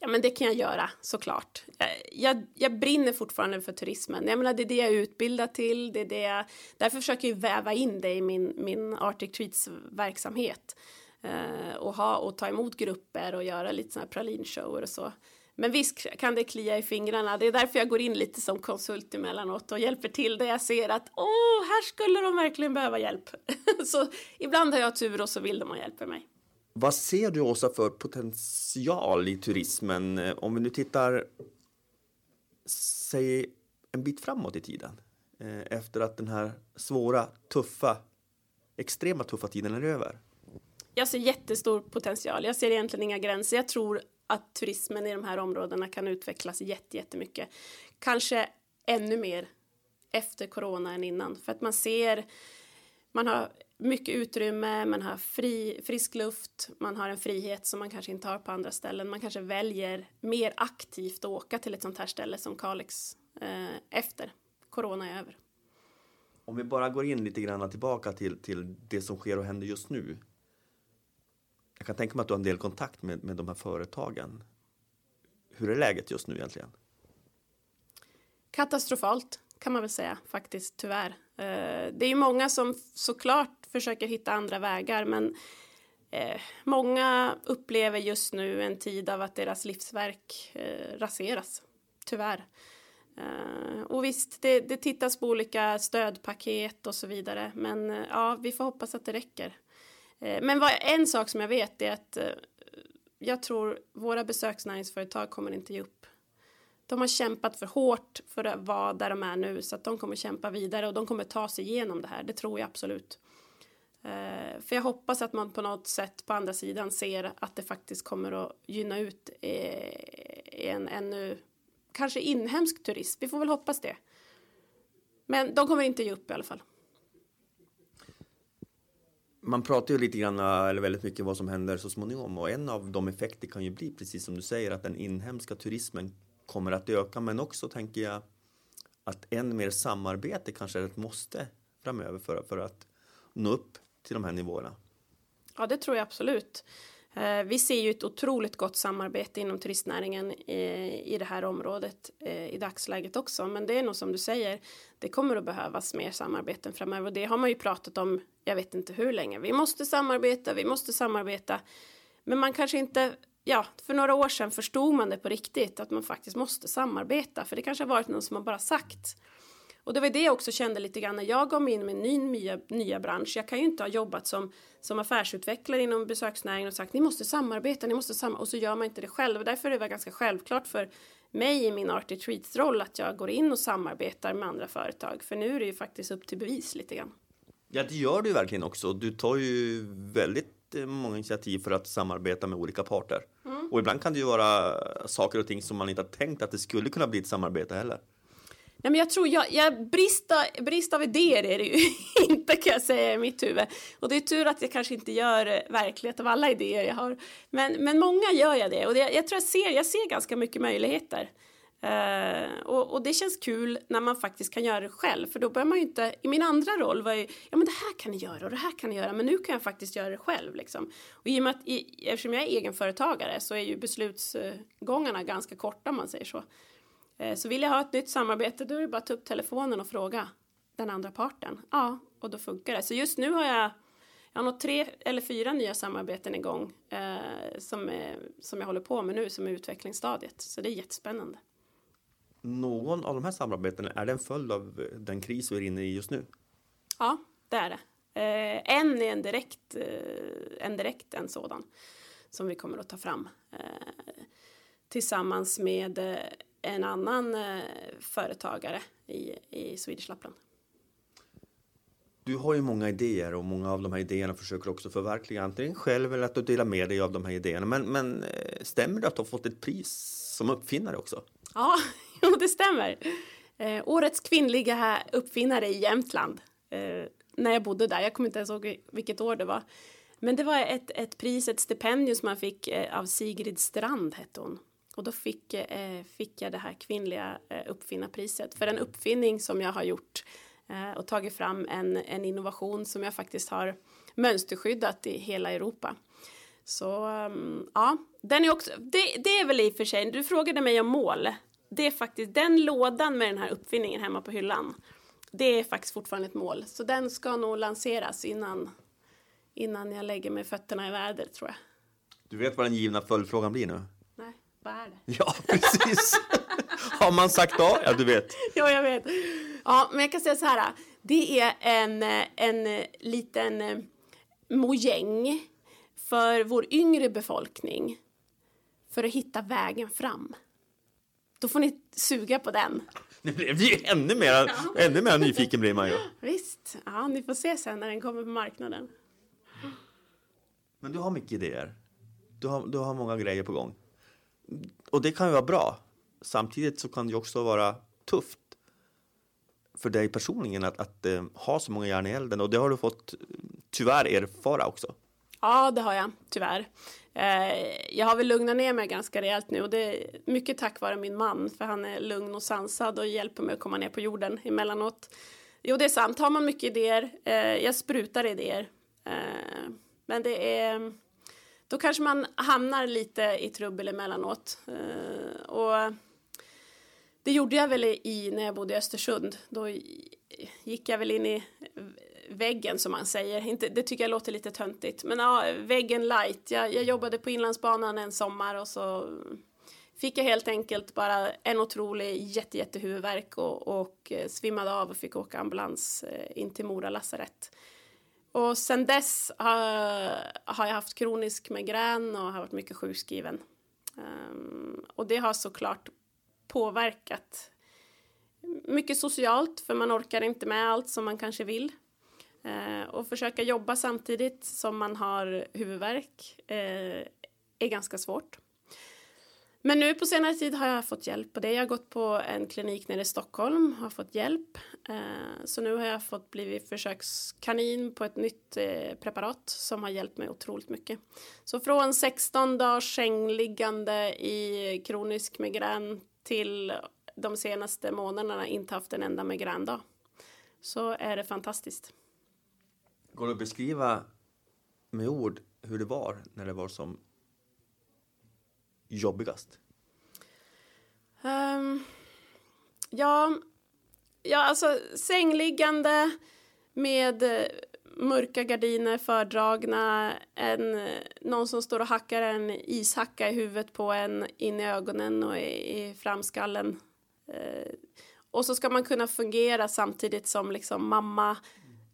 [SPEAKER 2] Ja, men det kan jag göra såklart. Jag, jag brinner fortfarande för turismen. Jag menar, det är det jag är utbildad till. Det är det jag, därför försöker jag väva in det i min, min Arctic Treats verksamhet. eh, och, ha, och ta emot grupper och göra lite sådana här pralinshower och så. Men visst kan det klia i fingrarna. Det är därför jag går in lite som konsult emellanåt och hjälper till där jag ser att åh, här skulle de verkligen behöva hjälp. <laughs> så ibland har jag tur och så vill de ha hjälp med mig.
[SPEAKER 1] Vad ser du Åsa för potential i turismen? Om vi nu tittar, säg en bit framåt i tiden. Eh, efter att den här svåra, tuffa, extrema tuffa tiden är över.
[SPEAKER 2] Jag ser jättestor potential. Jag ser egentligen inga gränser. Jag tror att turismen i de här områdena kan utvecklas jättemycket. Kanske ännu mer efter corona än innan för att man ser man har mycket utrymme, man har fri, frisk luft, man har en frihet som man kanske inte har på andra ställen. Man kanske väljer mer aktivt att åka till ett sånt här ställe som Kalix eh, efter corona är över.
[SPEAKER 1] Om vi bara går in lite grann tillbaka till, till det som sker och händer just nu jag kan tänka mig att du har en del kontakt med, med de här företagen. Hur är läget just nu egentligen?
[SPEAKER 2] Katastrofalt kan man väl säga faktiskt, tyvärr. Eh, det är ju många som såklart försöker hitta andra vägar, men eh, många upplever just nu en tid av att deras livsverk eh, raseras, tyvärr. Och visst, det, det tittas på olika stödpaket och så vidare, men ja, vi får hoppas att det räcker. Eh, men vad, en sak som jag vet är att eh, jag tror våra besöksnäringsföretag kommer inte ge upp. De har kämpat för hårt för att vara där de är nu så att de kommer kämpa vidare och de kommer ta sig igenom det här. Det tror jag absolut. Eh, för jag hoppas att man på något sätt på andra sidan ser att det faktiskt kommer att gynna ut en ännu kanske inhemsk turism. Vi får väl hoppas det. Men de kommer inte ge upp i alla fall
[SPEAKER 1] man pratar ju lite grann, eh, eller väldigt mycket vad som händer så småningom och en av de effekter kan ju bli precis som du säger att den inhemska turismen kommer att öka men också tänker jag att än mer samarbete kanske är ett måste framöver för, för att nå upp till de här nivåerna.
[SPEAKER 2] Ja, det tror jag absolut. Eh, vi ser ju ett otroligt gott samarbete inom turistnäringen eh, i det här området eh, i dagsläget också. Men det är nog som du säger, det kommer att behövas mer samarbeten framöver. Och det har man ju pratat om, jag vet inte hur länge. Vi måste samarbeta, vi måste samarbeta. Men man kanske inte, ja, för några år sedan förstod man det på riktigt att man faktiskt måste samarbeta. För det kanske har varit någon som har bara sagt. Och det var det jag också kände lite grann när jag gav mig in med en ny nya, nya bransch. Jag kan ju inte ha jobbat som, som affärsutvecklare inom besöksnäringen och sagt ni måste samarbeta, ni måste samarbeta och så gör man inte det själv. Därför är det var ganska självklart för mig i min Art Retreats roll att jag går in och samarbetar med andra företag. För nu är det ju faktiskt upp till bevis lite grann.
[SPEAKER 1] Ja, det gör du verkligen också. Du tar ju väldigt eh, många initiativ för att samarbeta med olika parter. Mm. Och ibland kan det ju vara saker och ting som man inte har tänkt att det skulle kunna bli ett samarbete heller.
[SPEAKER 2] Nej, men jag tror jag, jag brist, brist av idéer är det ju <laughs> inte kan jag säga i mitt huvud. Och det är tur att jag kanske inte gör eh, verklighet av alla idéer jag har. Men, men många gör jag det och det, jag tror jag ser, jag ser ganska mycket möjligheter. Uh, och, och, det känns kul när man faktiskt kan göra det själv för då börjar man ju inte, i min andra roll var ju, ja men det här kan ni göra och det här kan ni göra men nu kan jag faktiskt göra det själv liksom. Och i och med att, i, eftersom jag är egenföretagare så är ju beslutsgångarna ganska korta om man säger så. Uh, så vill jag ha ett nytt samarbete då är det bara att ta upp telefonen och fråga den andra parten. Ja, och då funkar det. Så just nu har jag jag har nog tre eller fyra nya samarbeten igång eh, som, är, som jag håller på med nu som är utvecklingsstadiet. Så det är jättespännande
[SPEAKER 1] någon av de här samarbetena, är det en följd av den kris vi är inne i just nu?
[SPEAKER 2] Ja, det är det. Eh, en är en direkt, eh, en direkt en sådan som vi kommer att ta fram eh, tillsammans med eh, en annan eh, företagare i, i Swedish Lapland.
[SPEAKER 1] Du har ju många idéer och många av de här idéerna försöker också förverkliga antingen själv eller att du delar med dig av de här idéerna. Men, men eh, stämmer det att du har fått ett pris som uppfinnare också?
[SPEAKER 2] Ja, <laughs> jo, det stämmer. Eh, årets kvinnliga uppfinnare i Jämtland. Eh, när jag bodde där. Jag kommer inte ens ihåg vilket år det var. Men det var ett, ett pris, ett stipendium som man fick eh, av Sigrid Strand hette hon. Och då fick, eh, fick jag det här kvinnliga eh, uppfinnarpriset för en uppfinning som jag har gjort eh, och tagit fram en, en innovation som jag faktiskt har mönsterskyddat i hela Europa. Så um, ja, den är också, det, det är väl i och för sig, du frågade mig om mål. Det är faktiskt den lådan med den här uppfinningen hemma på hyllan. Det är faktiskt fortfarande ett mål. Så den ska nog lanseras innan, innan jag lägger mig fötterna i väder tror jag.
[SPEAKER 1] Du vet vad den givna följdfrågan blir nu?
[SPEAKER 2] Nej, vad är det?
[SPEAKER 1] Ja, precis. Har man sagt ja? Ja, du vet.
[SPEAKER 2] ja, jag vet. Ja, men jag kan säga så här. Det är en, en liten eh, mojäng för vår yngre befolkning för att hitta vägen fram. Då får ni suga på den.
[SPEAKER 1] Nu blev ju ännu mer, ja. ännu mer nyfiken blir man ju.
[SPEAKER 2] Visst, ja, ni får se sen när den kommer på marknaden.
[SPEAKER 1] Men du har mycket idéer. Du har, du har många grejer på gång. Och det kan ju vara bra. Samtidigt så kan det också vara tufft för dig personligen att, att uh, ha så många järn i elden och det har du fått tyvärr erfara också.
[SPEAKER 2] Ja, det har jag tyvärr. Eh, jag har väl lugnat ner mig ganska rejält nu och det är mycket tack vare min man för han är lugn och sansad och hjälper mig att komma ner på jorden emellanåt. Jo, det är sant. Har man mycket idéer, eh, jag sprutar idéer. Eh, men det är, då kanske man hamnar lite i trubbel emellanåt. och det gjorde jag väl i, när jag bodde i Östersund. Då gick jag väl in i väggen som man säger. Inte, det tycker jag låter lite töntigt. Men ja, väggen light. Jag, jag jobbade på Inlandsbanan en sommar och så fick jag helt enkelt bara en otrolig jätte, jätte och, och eh, svimmade av och fick åka ambulans eh, in till Mora lasarett. Och sen dess har, har jag haft kronisk migrän och har varit mycket sjukskriven. Um, och det har såklart påverkat mycket socialt för man orkar inte med allt som man kanske vill. Uh, och försöka jobba samtidigt som man har huvudvärk uh, är ganska svårt. Men nu på senare tid har jag fått hjälp på det. Jag har gått på en klinik nere i Stockholm och har fått hjälp. Eh, så nu har jag fått blivit försökskanin på ett nytt eh, preparat som har hjälpt mig otroligt mycket. Så från 16 dagars sängliggande i kronisk migrän till de senaste månaderna inte haft en enda migrändag. Så är det fantastiskt.
[SPEAKER 1] Går det att beskriva med ord hur det var när det var som jobbigast?
[SPEAKER 2] Um, ja, ja, alltså sängliggande med eh, mörka gardiner fördragna, en, eh, någon som står och hackar en ishacka i huvudet på en, in i ögonen och i, i framskallen. Uh, Och så ska man kunna fungera samtidigt som liksom mamma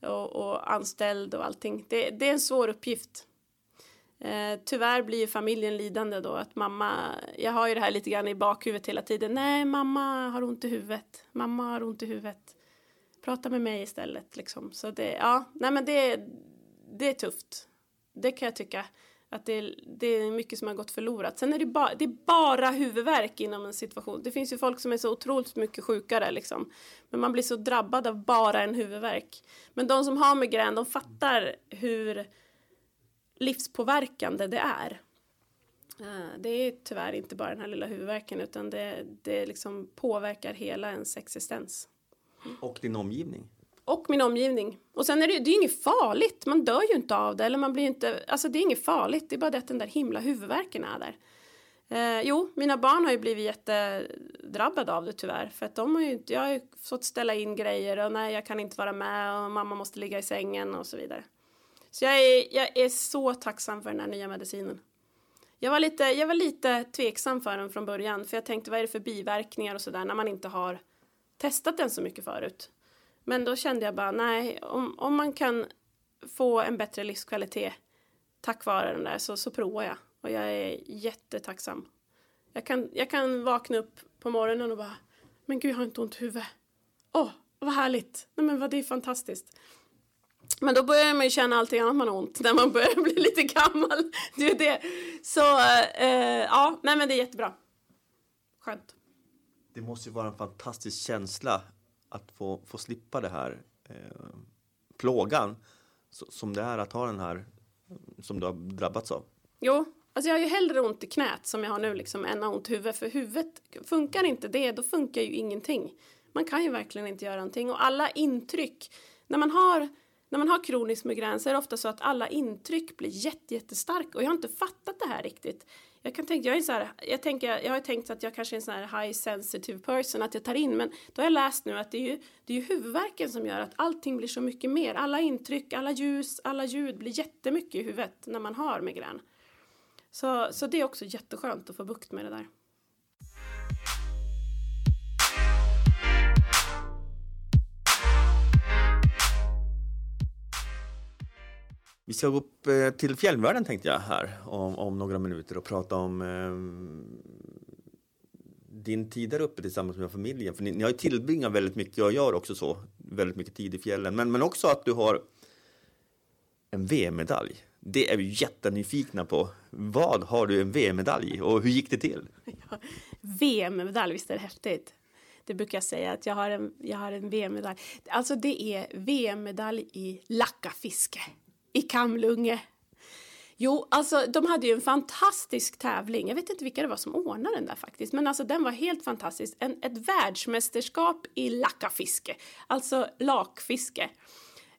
[SPEAKER 2] och, och anställd och allting. Det, det är en svår uppgift. Eh, tyvärr blir ju familjen lidande då att mamma, jag har ju det här lite grann i bakhuvudet hela tiden. Nej, mamma har ont i huvudet. Mamma har ont i huvudet. Prata med mig istället liksom. Så det, ja, nej men det, det är tufft. Det kan jag tycka. Att det, det är mycket som har gått förlorat. Sen är det, ba, det är bara huvudvärk inom en situation. Det finns ju folk som är så otroligt mycket sjukare liksom. Men man blir så drabbad av bara en huvudvärk. Men de som har migrän, de fattar hur livspåverkande det är. Eh, det är tyvärr inte bara den här lilla huvudvärken utan det, det liksom påverkar hela ens existens.
[SPEAKER 1] Och din omgivning?
[SPEAKER 2] Och min omgivning. Och sen är det, det är inget farligt, man dör ju inte av det eller man blir inte, alltså det är inget farligt, det är bara det att den där himla huvudvärken är där. Eh, jo, mina barn har ju blivit jättedrabbade av det tyvärr. För att de har ju, jag har ju fått ställa in grejer och nej, jag kan inte vara med och mamma måste ligga i sängen och så vidare. Så jag är, jag är så tacksam för den här nya medicinen. Jag var, lite, jag var lite tveksam för den från början, för jag tänkte vad är det för biverkningar och sådär när man inte har testat den så mycket förut. Men då kände jag bara, nej, om, om man kan få en bättre livskvalitet tack vare den där så, så provar jag. Och jag är jättetacksam. Jag kan, jag kan vakna upp på morgonen och bara, men gud jag har inte ont i huvudet. Åh, oh, vad härligt. Nej men vad det är fantastiskt. Men då börjar man ju känna allting annat man har ont när man börjar <laughs> bli lite gammal. Det är det. Så eh, ja, nej men det är jättebra. Skönt.
[SPEAKER 1] Det måste ju vara en fantastisk känsla att få, få slippa det här eh, plågan som det är att ha den här som du har drabbats av.
[SPEAKER 2] Jo, alltså jag har ju hellre ont i knät som jag har nu liksom än ont i huvudet. För huvudet, funkar inte det, då funkar ju ingenting. Man kan ju verkligen inte göra någonting. Och alla intryck, när man har när man har kronisk migrän så är det ofta så att alla intryck blir jätte, jättestarka och jag har inte fattat det här riktigt. Jag kan tänka, jag är så här, jag tänker, jag har tänkt att jag kanske är en sån här high sensitive person, att jag tar in, men då har jag läst nu att det är ju, det är ju huvudvärken som gör att allting blir så mycket mer. Alla intryck, alla ljus, alla ljud blir jättemycket i huvudet när man har migrän. Så, så det är också jätteskönt att få bukt med det där.
[SPEAKER 1] Vi ska gå upp eh, till fjällvärlden tänkte jag här om, om några minuter och prata om eh, din tid där uppe tillsammans med familjen. För ni, ni har ju tillbringat väldigt mycket, jag gör också så, väldigt mycket tid i fjällen. Men, men också att du har en VM-medalj. Det är vi jättenyfikna på. Vad har du en VM-medalj i och hur gick det till? <laughs>
[SPEAKER 2] Ja, VM-medalj, visst är det häftigt? Det brukar jag säga att jag har en, jag har en VM-medalj. Alltså det är VM-medalj i lackafiske i Kamlunge. Jo, alltså de hade ju en fantastisk tävling. Jag vet inte vilka det var som ordnade den där faktiskt, men alltså den var helt fantastisk. En, ett världsmästerskap i lackafiske, alltså lakfiske.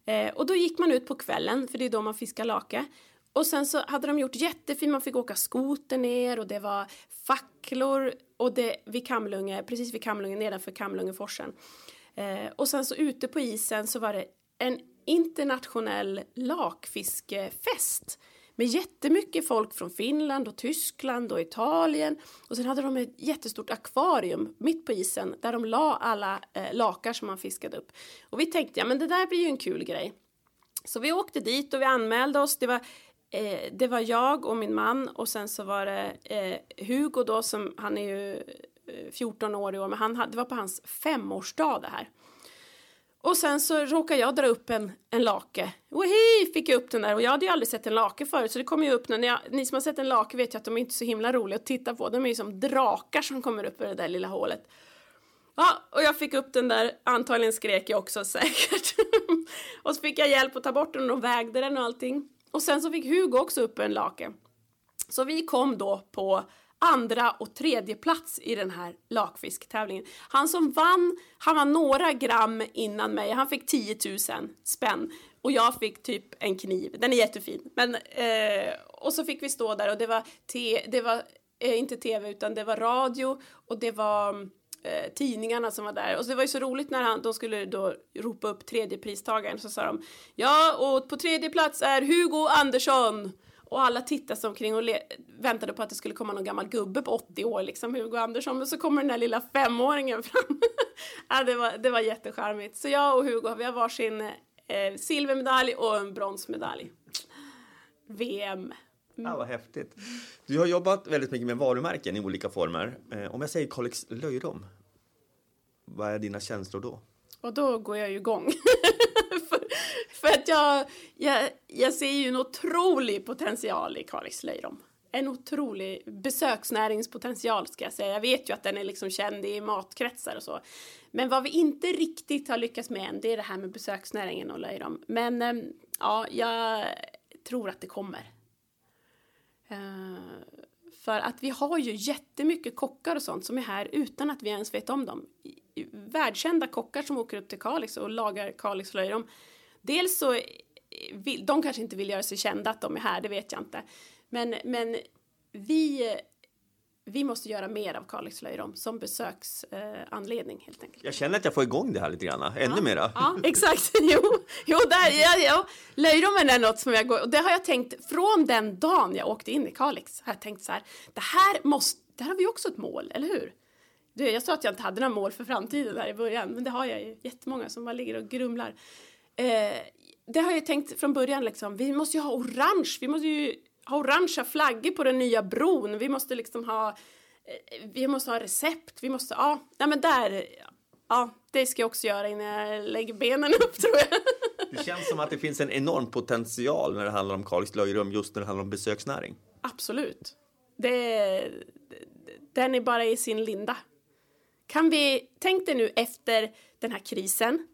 [SPEAKER 2] Eh, och då gick man ut på kvällen, för det är då man fiskar lake. Och sen så hade de gjort jättefint, man fick åka skoter ner och det var facklor och det vid Kamlunge, precis vid Kamlunge, nedanför Kamlungeforsen. Eh, och sen så ute på isen så var det en internationell lakfiskefest med jättemycket folk från Finland och Tyskland och Italien. Och sen hade de ett jättestort akvarium mitt på isen där de la alla eh, lakar som man fiskade upp. Och vi tänkte, ja men det där blir ju en kul grej. Så vi åkte dit och vi anmälde oss. Det var, eh, det var jag och min man och sen så var det eh, Hugo då som, han är ju eh, 14 år i år, men han, det var på hans femårsdag det här. Och sen så råkade jag dra upp en, en lake. Wohi, fick jag upp den där och jag hade ju aldrig sett en lake förut så det kom ju upp nu. jag, ni som har sett en lake vet ju att de är inte så himla roliga att titta på. De är ju som drakar som kommer upp ur det där lilla hålet. Ja, och jag fick upp den där, antagligen skrek jag också <laughs> säkert. och så fick jag hjälp att ta bort den och vägde den och allting. Och sen så fick Hugo också upp en lake. Så vi kom då på andra och tredje plats i den här lakfisktävlingen. Han som vann, han var några gram innan mig. Han fick 10 000 spänn och jag fick typ en kniv. Den är jättefin. Men, eh, och så fick vi stå där och det var, te, det var eh, inte tv utan det var radio och det var eh, tidningarna som var där. Och så det var ju så roligt när han, de skulle då ropa upp tredje pristagaren så sa de ja och på tredje plats är Hugo Andersson och alla tittade sig omkring och väntade på att det skulle komma någon gammal gubbe på 80 år, liksom Hugo Andersson. Men så kommer den där lilla femåringen fram. <laughs> ja, det, var, det var jättecharmigt. Så jag och Hugo, vi har varsin eh, silvermedalj och en bronsmedalj. VM. Mm.
[SPEAKER 1] Ja, vad häftigt. Du har jobbat väldigt mycket med varumärken i olika former. Eh, om jag säger Kalix Löjrom, vad är dina känslor då?
[SPEAKER 2] Och då går jag ju igång. <laughs> att jag, jag, jag ser ju en otrolig potential i Kalix löjrom. En otrolig besöksnäringspotential ska jag säga. Jag vet ju att den är liksom känd i matkretsar och så. Men vad vi inte riktigt har lyckats med än, det är det här med besöksnäringen och löjrom. Men eh, ja, jag tror att det kommer. Eh, för att vi har ju jättemycket kockar och sånt som är här utan att vi ens vet om dem. Världskända kockar som åker upp till Kalix och lagar Kalix löjrom. Dels så vill, de kanske inte vill göra sig kända att de är här, det vet jag inte. Men, men vi, vi måste göra mer av Kalix löjrom som besöksanledning eh, helt enkelt.
[SPEAKER 1] Jag känner att jag får igång det här lite grann, ännu
[SPEAKER 2] ja,
[SPEAKER 1] mera.
[SPEAKER 2] Ja, exakt. <laughs> Jo, jo där, ja, ja. löjrommen är något som jag går, och det har jag tänkt från den dagen jag åkte in i Kalix. Har jag tänkt så här, det här måste, där har vi också ett mål, eller hur? Jag sa att jag inte hade några mål för framtiden där i början, men det har jag ju jättemånga som bara ligger och grumlar. Eh, det har jag tänkt från början liksom, vi måste ju ha orange, vi måste ju ha orangea flaggor på den nya bron, vi måste liksom ha, eh, vi måste ha recept, vi måste, ja, nej men där, ja, det ska jag också göra innan jag lägger benen upp <laughs> tror jag.
[SPEAKER 1] Det känns som att det finns en enorm potential när det handlar om Kalix löjrom, just när det handlar om besöksnäring.
[SPEAKER 2] Absolut. Det, den är bara i sin linda. Kan vi, tänk dig nu efter den här krisen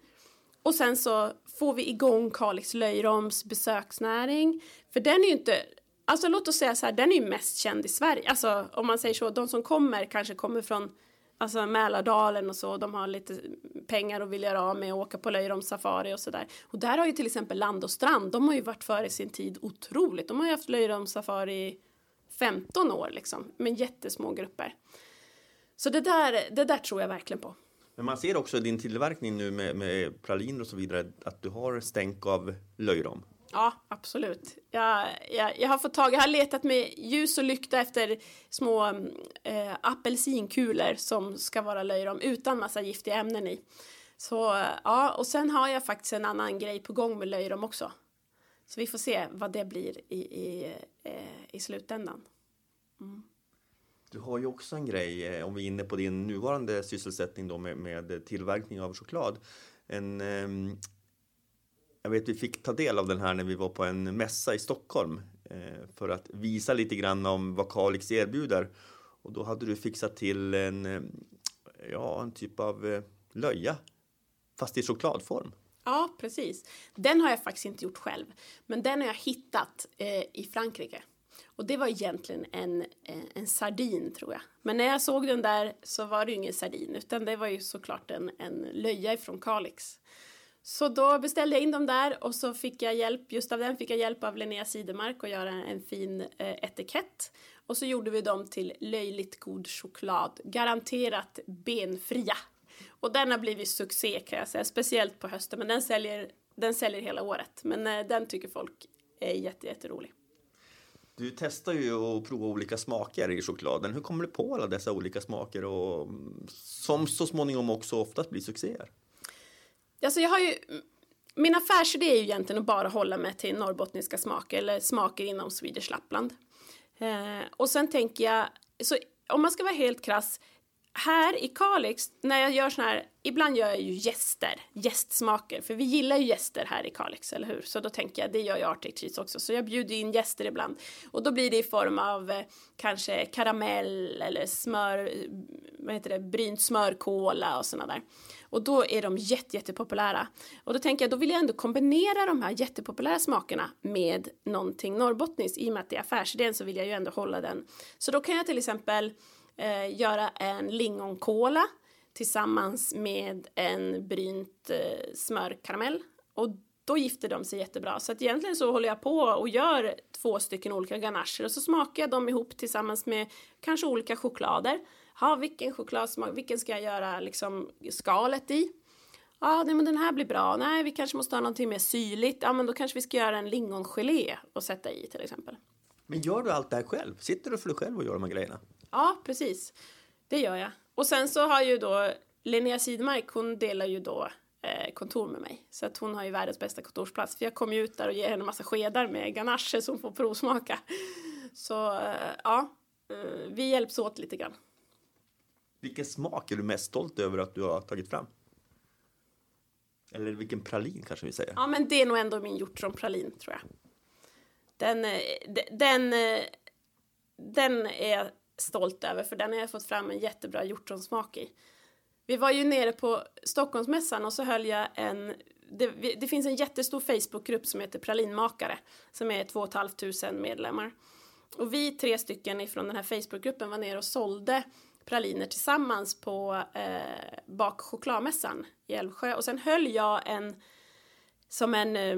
[SPEAKER 2] och sen så får vi igång Kalix löjroms besöksnäring. För den är ju inte, alltså låt oss säga så här, den är ju mest känd i Sverige. Alltså om man säger så, de som kommer kanske kommer från alltså Mälardalen och så, de har lite pengar och vill göra av med och åka på löjromssafari och sådär. Och där har ju till exempel Land och Strand, de har ju varit före sin tid otroligt. De har ju haft löjromssafari i 15 år liksom, med jättesmå grupper. Så det där, det där tror jag verkligen på.
[SPEAKER 1] Men man ser också i din tillverkning nu med, med praliner och så vidare att du har stänk av löjrom.
[SPEAKER 2] Ja, absolut. Jag, jag, jag har fått tag, jag har letat med ljus och lykta efter små eh, apelsinkulor som ska vara löjrom utan massa giftiga ämnen i. Så ja, och sen har jag faktiskt en annan grej på gång med löjrom också. Så vi får se vad det blir i, i, eh, i slutändan. Mm.
[SPEAKER 1] Du har ju också en grej, eh, om vi är inne på din nuvarande sysselsättning då med, med tillverkning av choklad. En, eh, jag vet vi fick ta del av den här när vi var på en mässa i Stockholm eh, för att visa lite grann om vad Kalix erbjuder. Och då hade du fixat till en, eh, ja, en typ av eh, löja, fast i chokladform.
[SPEAKER 2] Ja, precis. Den har jag faktiskt inte gjort själv, men den har jag hittat eh, i Frankrike. Och det var egentligen en, eh, en, sardin tror jag. Men när jag såg den där så var det ju ingen sardin utan det var ju såklart en, en löja ifrån Kalix. Så då beställde jag in dem där och så fick jag hjälp, just av den fick jag hjälp av Linnea Sidemark att göra en fin eh, etikett. Och så gjorde vi dem till löjligt god choklad, garanterat benfria. Och den har blivit succé kan jag säga, speciellt på hösten, men den säljer, den säljer hela året. Men eh, den tycker folk är jätte, jätterolig.
[SPEAKER 1] Du testar ju att prova olika smaker i chokladen. Hur kommer du på alla dessa olika smaker och mm, som så småningom också oftast blir succéer?
[SPEAKER 2] Alltså jag har ju, mm, min affärsidé är ju egentligen att bara hålla mig till norrbottniska smaker eller smaker inom Swedish Lappland. Eh, och sen tänker jag, så om man ska vara helt krass, här i Kalix, när jag gör såna här, ibland gör jag ju gäster, gästsmaker, för vi gillar ju gäster här i Kalix, eller hur? Så då tänker jag, det gör jag Arctic Cheese också, så jag bjuder in gäster ibland. Och då blir det i form av eh, kanske karamell eller smör, vad heter det, brynt smörkola och sådana där. Och då är de jätte, jättepopulära. Och då tänker jag, då vill jag ändå kombinera de här jättepopulära smakerna med någonting norrbottniskt. I och med att det är affärsidén så vill jag ju ändå hålla den. Så då kan jag till exempel eh, göra en lingonkola tillsammans med en brynt eh, smörkaramell. Och då gifter de sig jättebra. Så att egentligen så håller jag på och gör två stycken olika ganacher och så smakar jag dem ihop tillsammans med kanske olika choklader. Ha, vilken chokladsmak, vilken ska jag göra liksom skalet i? Ja, nej, men den här blir bra. Nej, vi kanske måste ha någonting mer syrligt. Ja, men då kanske vi ska göra en lingongelé och sätta i till exempel.
[SPEAKER 1] Men gör du allt det här själv? Sitter du för dig själv och gör de här grejerna?
[SPEAKER 2] Ja, precis. Det gör jag. Och sen så har ju då Linnea Sidmark, hon delar ju då eh, kontor med mig. Så att hon har ju världens bästa kontorsplats. För jag kommer ju ut där och ger henne en massa skedar med ganache som får provsmaka. Så eh, ja, eh, vi hjälps åt lite grann.
[SPEAKER 1] Vilken smak är du mest stolt över att du har tagit fram? Eller vilken pralin kanske vi säger?
[SPEAKER 2] Ja, men det är nog ändå min hjortronpralin, tror jag. Den, eh, de- den, eh, den är stolt över, för den har jag fått fram en jättebra hjortronsmak i. Vi var ju nere på Stockholmsmässan och så höll jag en... Det, det finns en jättestor Facebookgrupp som heter Pralinmakare, som är 2 500 medlemmar. Och vi tre stycken ifrån den här Facebookgruppen var nere och sålde praliner tillsammans på eh, Bak chokladmässan i Älvsjö. Och sen höll jag en som en eh,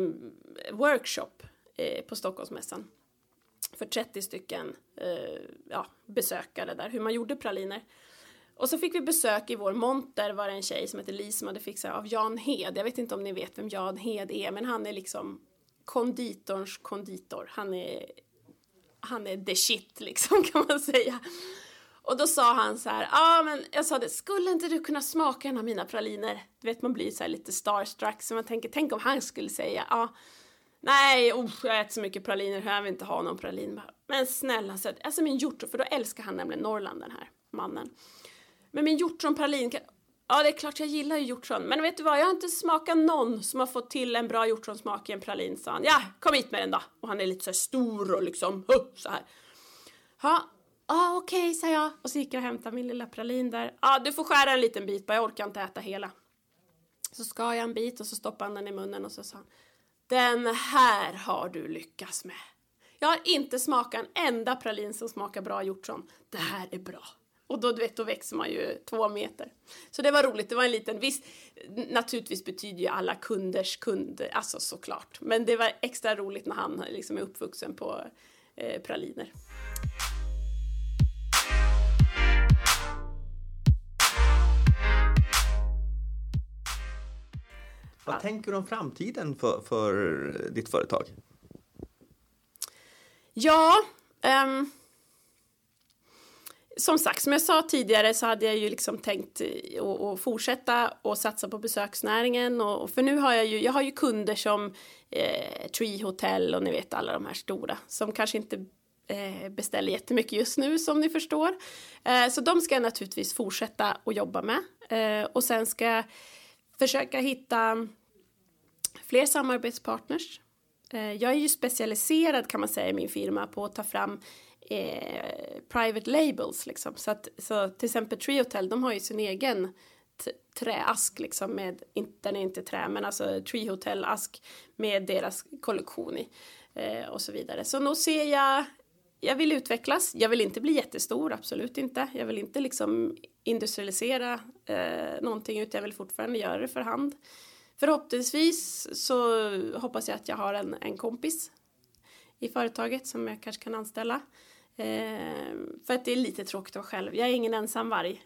[SPEAKER 2] workshop eh, på Stockholmsmässan för 30 stycken eh, ja, besökare där, hur man gjorde praliner. Och så fick vi besök i vår monter var det en tjej som heter Lis som hade fixat av Jan Hed. Jag vet inte om ni vet vem Jan Hed är, men han är liksom konditorns konditor. Han är, han är the shit liksom <laughs> kan man säga. Och då sa han så här, ja ah, men jag sa det, skulle inte du kunna smaka en av mina praliner? Du vet man blir så här lite starstruck så man tänker, tänk om han skulle säga, ja ah, Nej, oh, jag äter så mycket praliner, jag vill inte ha någon pralin. Men snälla, så, alltså min hjortron, för då älskar han nämligen Norrland den här mannen. Men min hjortronpralin, ja det är klart jag gillar ju hjortron, men vet du vad, jag har inte smakat någon som har fått till en bra hjortronsmak i en pralin, sa han. Ja, kom hit med den då. Och han är lite så här stor och liksom, upp så här. Ja, ah, okej, sa jag. Och så gick jag och hämtade min lilla pralin där. Ja, du får skära en liten bit bara, jag orkar inte äta hela. Så skar jag en bit och så stoppade han den i munnen och så sa han den här har du lyckats med. Jag har inte smakat en enda pralin som smakar bra hjortron. Det här är bra. Och då, du vet, då växer man ju två meter. Så det var roligt. Det var en liten, visst, naturligtvis betyder ju alla kunders kund, alltså såklart. Men det var extra roligt när han liksom är uppvuxen på eh, praliner.
[SPEAKER 1] Vad tänker du om framtiden för, för ditt företag?
[SPEAKER 2] Ja, ehm, som sagt, som jag sa tidigare så hade jag ju liksom tänkt att fortsätta och satsa på besöksnäringen och och för nu har jag ju, jag har ju kunder som eh, Tree Hotel och ni vet alla de här stora som kanske inte eh, beställer jättemycket just nu som ni förstår. Eh, så de ska jag naturligtvis fortsätta att jobba med eh, och sen ska jag försöka hitta fler samarbetspartners. Eh, jag är ju specialiserad kan man säga i min firma på att ta fram eh, private labels liksom. Så att så till exempel Treehotel, de har ju sin egen träask liksom med, den är inte trä men alltså Treehotel ask med deras kollektion i eh, och så vidare. Så nog ser jag jag vill utvecklas. Jag vill inte bli jättestor, absolut inte. Jag vill inte liksom industrialisera eh, någonting utan jag vill fortfarande göra det för hand. Förhoppningsvis så hoppas jag att jag har en, en kompis i företaget som jag kanske kan anställa. Eh, för att det är lite tråkigt att vara själv. Jag är ingen ensam varg.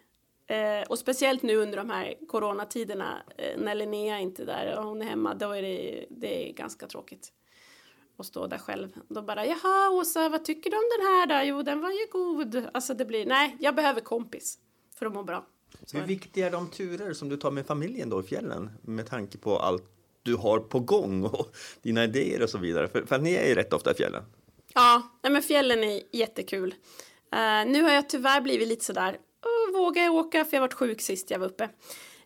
[SPEAKER 2] Eh, och speciellt nu under de här coronatiderna eh, när Linnea inte är där och hon är hemma, då är det, det är ganska tråkigt och stå där själv. Då bara, jaha Åsa, vad tycker du om den här då? Jo, den var ju god. Alltså det blir, nej, jag behöver kompis för att må bra. Så
[SPEAKER 1] Hur viktiga är de turer som du tar med familjen då i fjällen med tanke på allt du har på gång och <laughs> dina idéer och så vidare? För, för ni är ju rätt ofta i fjällen.
[SPEAKER 2] Ja, nej, men fjällen är jättekul. Eh, nu har jag tyvärr blivit lite sådär, oh, vågar jag åka? För jag varit sjuk sist jag var uppe.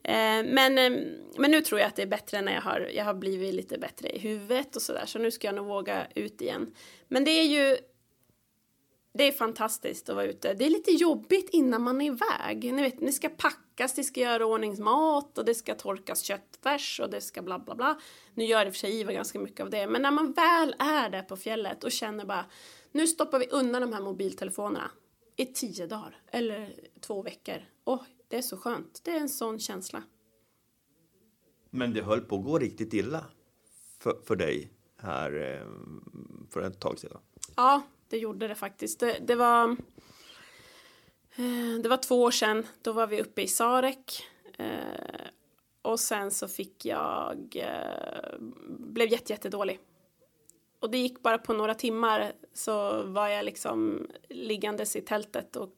[SPEAKER 2] Eh, men, eh, men nu tror jag att det är bättre när jag har, jag har blivit lite bättre i huvudet och sådär. Så nu ska jag nog våga ut igen. Men det är ju det är fantastiskt att vara ute. Det är lite jobbigt innan man är iväg. Ni vet, det ska packas, det ska göra ordningsmat och det ska torkas köttfärs och det ska bla bla bla. Nu gör det för sig Ivar ganska mycket av det, men när man väl är där på fjället och känner bara nu stoppar vi undan de här mobiltelefonerna i tio dagar eller två veckor. Åh, det är så skönt. Det är en sån känsla.
[SPEAKER 1] Men det höll på att gå riktigt illa för, för dig här eh, för ett tag sedan.
[SPEAKER 2] Ja, det gjorde det faktiskt. Det, det var... eh, Det var två år sedan. Då var vi uppe i Sarek. eh, Och sen så fick jag... Blev jätte, jättedålig. och det gick bara på några timmar så var jag liksom liggandes i tältet och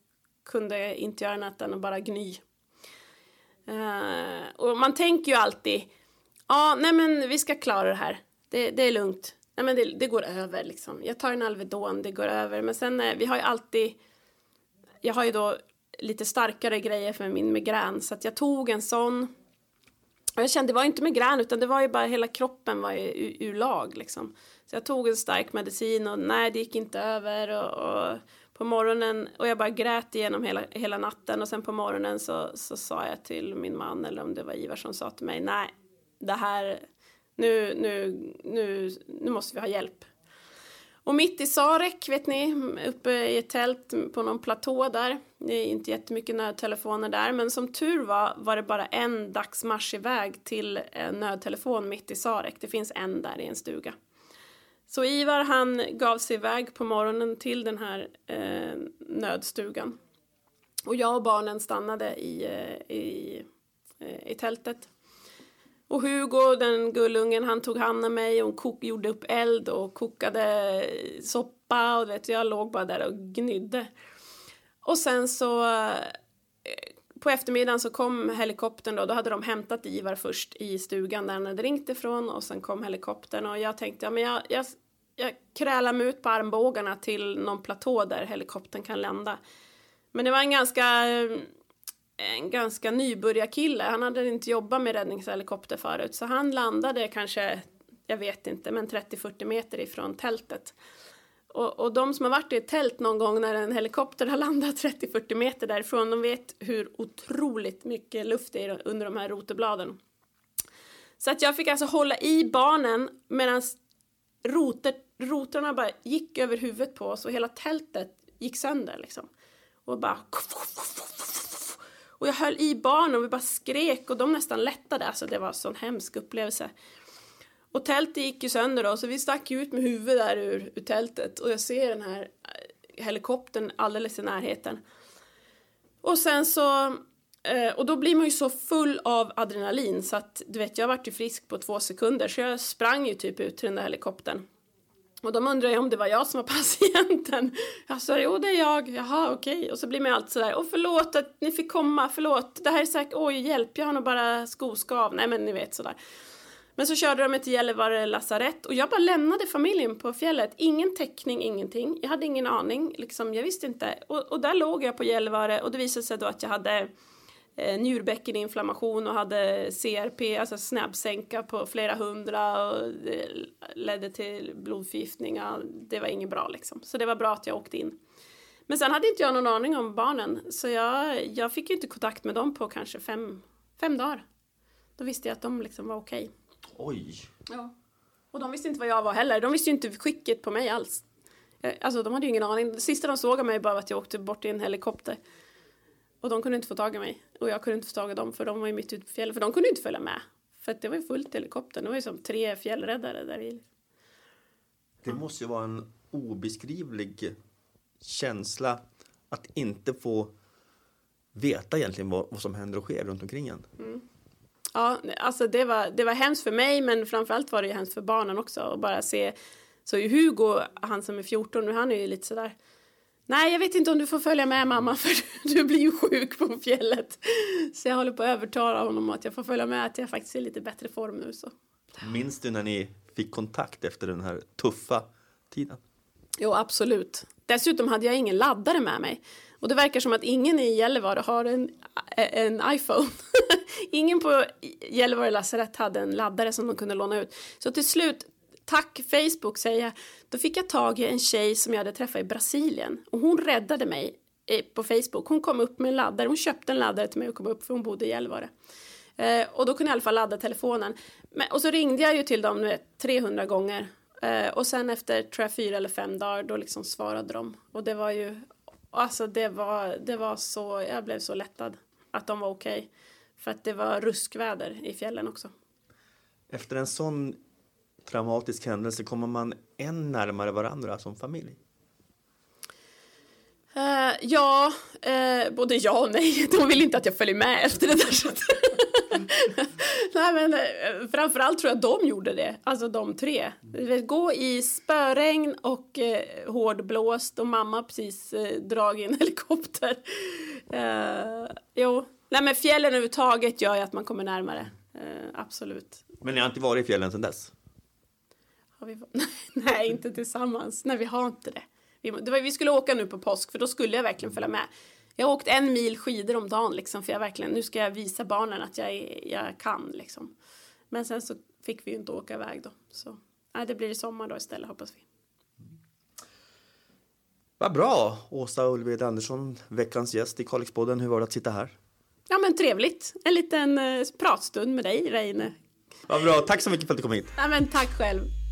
[SPEAKER 2] kunde inte göra annat än att bara gny. Uh, och man tänker ju alltid, ja, ah, nej men vi ska klara det här. Det, det är lugnt. Nej men det, det, går över liksom. Jag tar en Alvedon, det går över. Men sen, uh, vi har ju alltid, jag har ju då lite starkare grejer för min migrän så att jag tog en sån. Och jag kände, det var inte migrän utan det var ju bara hela kroppen var ju ur, ur lag liksom. Så jag tog en stark medicin och nej, det gick inte över och, och på morgonen och jag bara grät igenom hela, hela natten och sen på morgonen så, så sa jag till min man eller om det var Ivar som sa till mig nej, det här, nu, nu, nu, nu måste vi ha hjälp. Och mitt i Sarek, vet ni, uppe i ett tält på någon platå där. Det är inte jättemycket nödtelefoner där, men som tur var var det bara en dagsmarsch iväg till en nödtelefon mitt i Sarek. Det finns en där i en stuga. Så Ivar han gav sig iväg på morgonen till den här eh, nödstugan. Och jag och barnen stannade i, eh, i, eh, i tältet. Och Hugo, den gullungen, han tog hand om mig och kok, gjorde upp eld och kokade soppa och vet, jag låg bara där och gnydde. Och sen så eh, på eftermiddagen så kom helikoptern då, då hade de hämtat Ivar först i stugan där han hade ringt ifrån och sen kom helikoptern och jag tänkte ja men jag, jag, jag krälar mig ut på armbågarna till någon platå där helikoptern kan landa. Men det var en ganska, en ganska nybörjarkille. Han hade inte jobbat med räddningshelikopter förut så han landade kanske, jag vet inte, men 30-40 meter ifrån tältet. Och, och de som har varit i ett tält någon gång när en helikopter har landat 30-40 meter därifrån, de vet hur otroligt mycket luft det är under de här rotorbladen. Så att jag fick alltså hålla i barnen medan roter, rotorna bara gick över huvudet på oss och hela tältet gick sönder liksom. Och bara... Och jag höll i barnen och vi bara skrek och de nästan lättade. Alltså det var en sån hemsk upplevelse. Och tältet gick ju sönder då, så vi stack ut med huvudet där ur, ur tältet och jag ser den här eh, helikoptern alldeles i närheten. Och sen så, eh, och då blir man ju så full av adrenalin så att du vet, jag vart ju frisk på två sekunder så jag sprang ju typ ut till den där helikoptern. Och de undrar ju om det var jag som var <laughs> patienten. Jag sa jo det är jag, jaha okej. Okay. Och så blir man ju alltid sådär, åh förlåt att ni fick komma, förlåt, det här är säkert, oj hjälp, jag har nog bara skoskav, nej men ni vet sådär. Men så körde de mig till Gällivare lasarett och jag bara lämnade familjen på fjället. Ingen täckning, ingenting. Jag hade ingen aning, liksom, jag visste inte. Och, och där låg jag på Gällivare och det visade sig då att jag hade eh, njurbäckeninflammation och hade CRP, alltså snabbsänka på flera hundra och det ledde till blodförgiftning. Ja, det var inget bra liksom. Så det var bra att jag åkte in. Men sen hade inte jag någon aning om barnen så jag, jag fick inte kontakt med dem på kanske fem, fem dagar. Då visste jag att de liksom var okej. Okay.
[SPEAKER 1] Oj!
[SPEAKER 2] Ja. Och de visste inte vad jag var heller. De visste ju inte skicket på mig alls. Alltså de hade ju ingen aning. Det sista de såg av mig var att jag åkte bort i en helikopter. Och de kunde inte få tag i mig. Och jag kunde inte få tag i dem för de var ju mitt ute på fjället. För de kunde inte följa med. För det var ju fullt i helikoptern. Det var ju som tre fjällräddare där i.
[SPEAKER 1] Det måste ju vara en obeskrivlig känsla att inte få veta egentligen vad, vad som händer och sker runt omkring en. Mm.
[SPEAKER 2] Ja, alltså det var, det var hemskt för mig men framförallt var det ju hemskt för barnen också att bara se. Så Hugo, han som är 14 nu, han är ju lite sådär. Nej, jag vet inte om du får följa med mamma <laughs> för du blir ju sjuk på fjället. Så jag håller på att övertala honom att jag får följa med, att jag faktiskt är i lite bättre form nu. Så.
[SPEAKER 1] Minns du när ni fick kontakt efter den här tuffa tiden?
[SPEAKER 2] Jo, absolut. Dessutom hade jag ingen laddare med mig. Och det verkar som att ingen i Gällivare har en, en iPhone. <laughs> ingen på Gällivare lasarett hade en laddare som de kunde låna ut. Så till slut, tack Facebook säger jag, då fick jag tag i en tjej som jag hade träffat i Brasilien. Och hon räddade mig eh, på Facebook. Hon kom upp med en laddare, hon köpte en laddare till mig och kom upp för hon bodde i Gällivare. Eh, och då kunde jag i alla fall ladda telefonen. Men, och så ringde jag ju till dem vet, 300 gånger. Eh, och sen efter tror jag, fyra eller fem dagar då liksom svarade de. Och det var ju Alltså det var, det var så, jag blev så lättad att de var okej. Okay. För att det var ruskväder i fjällen också.
[SPEAKER 1] Efter en sån traumatisk händelse kommer man än närmare varandra som familj?
[SPEAKER 2] Uh, ja, uh, både ja och nej. <laughs> De vill inte att jag följer med efter det där. <laughs> Nej, men eh, framförallt tror jag de gjorde det, alltså de tre. Gå i spöregn och eh, hårdblåst och mamma precis eh, dragit en <laughs> helikopter. Uh, jo, nej men fjällen överhuvudtaget gör ju att man kommer närmare. Uh, absolut.
[SPEAKER 1] Men ni har inte varit i fjällen sedan dess?
[SPEAKER 2] Har vi... <laughs> nej, inte tillsammans. Nej, vi har inte det. Vi, det var, vi skulle åka nu på påsk, för då skulle jag verkligen följa med. Jag har åkt en mil skidor om dagen liksom, för jag verkligen, nu ska jag visa barnen att jag, jag kan liksom. Men sen så fick vi ju inte åka iväg då. Så nej, det blir i sommar då istället hoppas vi.
[SPEAKER 1] Vad bra! Åsa Ulved Andersson, veckans gäst i Kalixpodden. Hur var det att sitta här?
[SPEAKER 2] Ja men trevligt. En liten eh, pratstund med dig, Reine.
[SPEAKER 1] Vad bra. Tack så mycket för att du kom hit.
[SPEAKER 2] Ja men tack själv.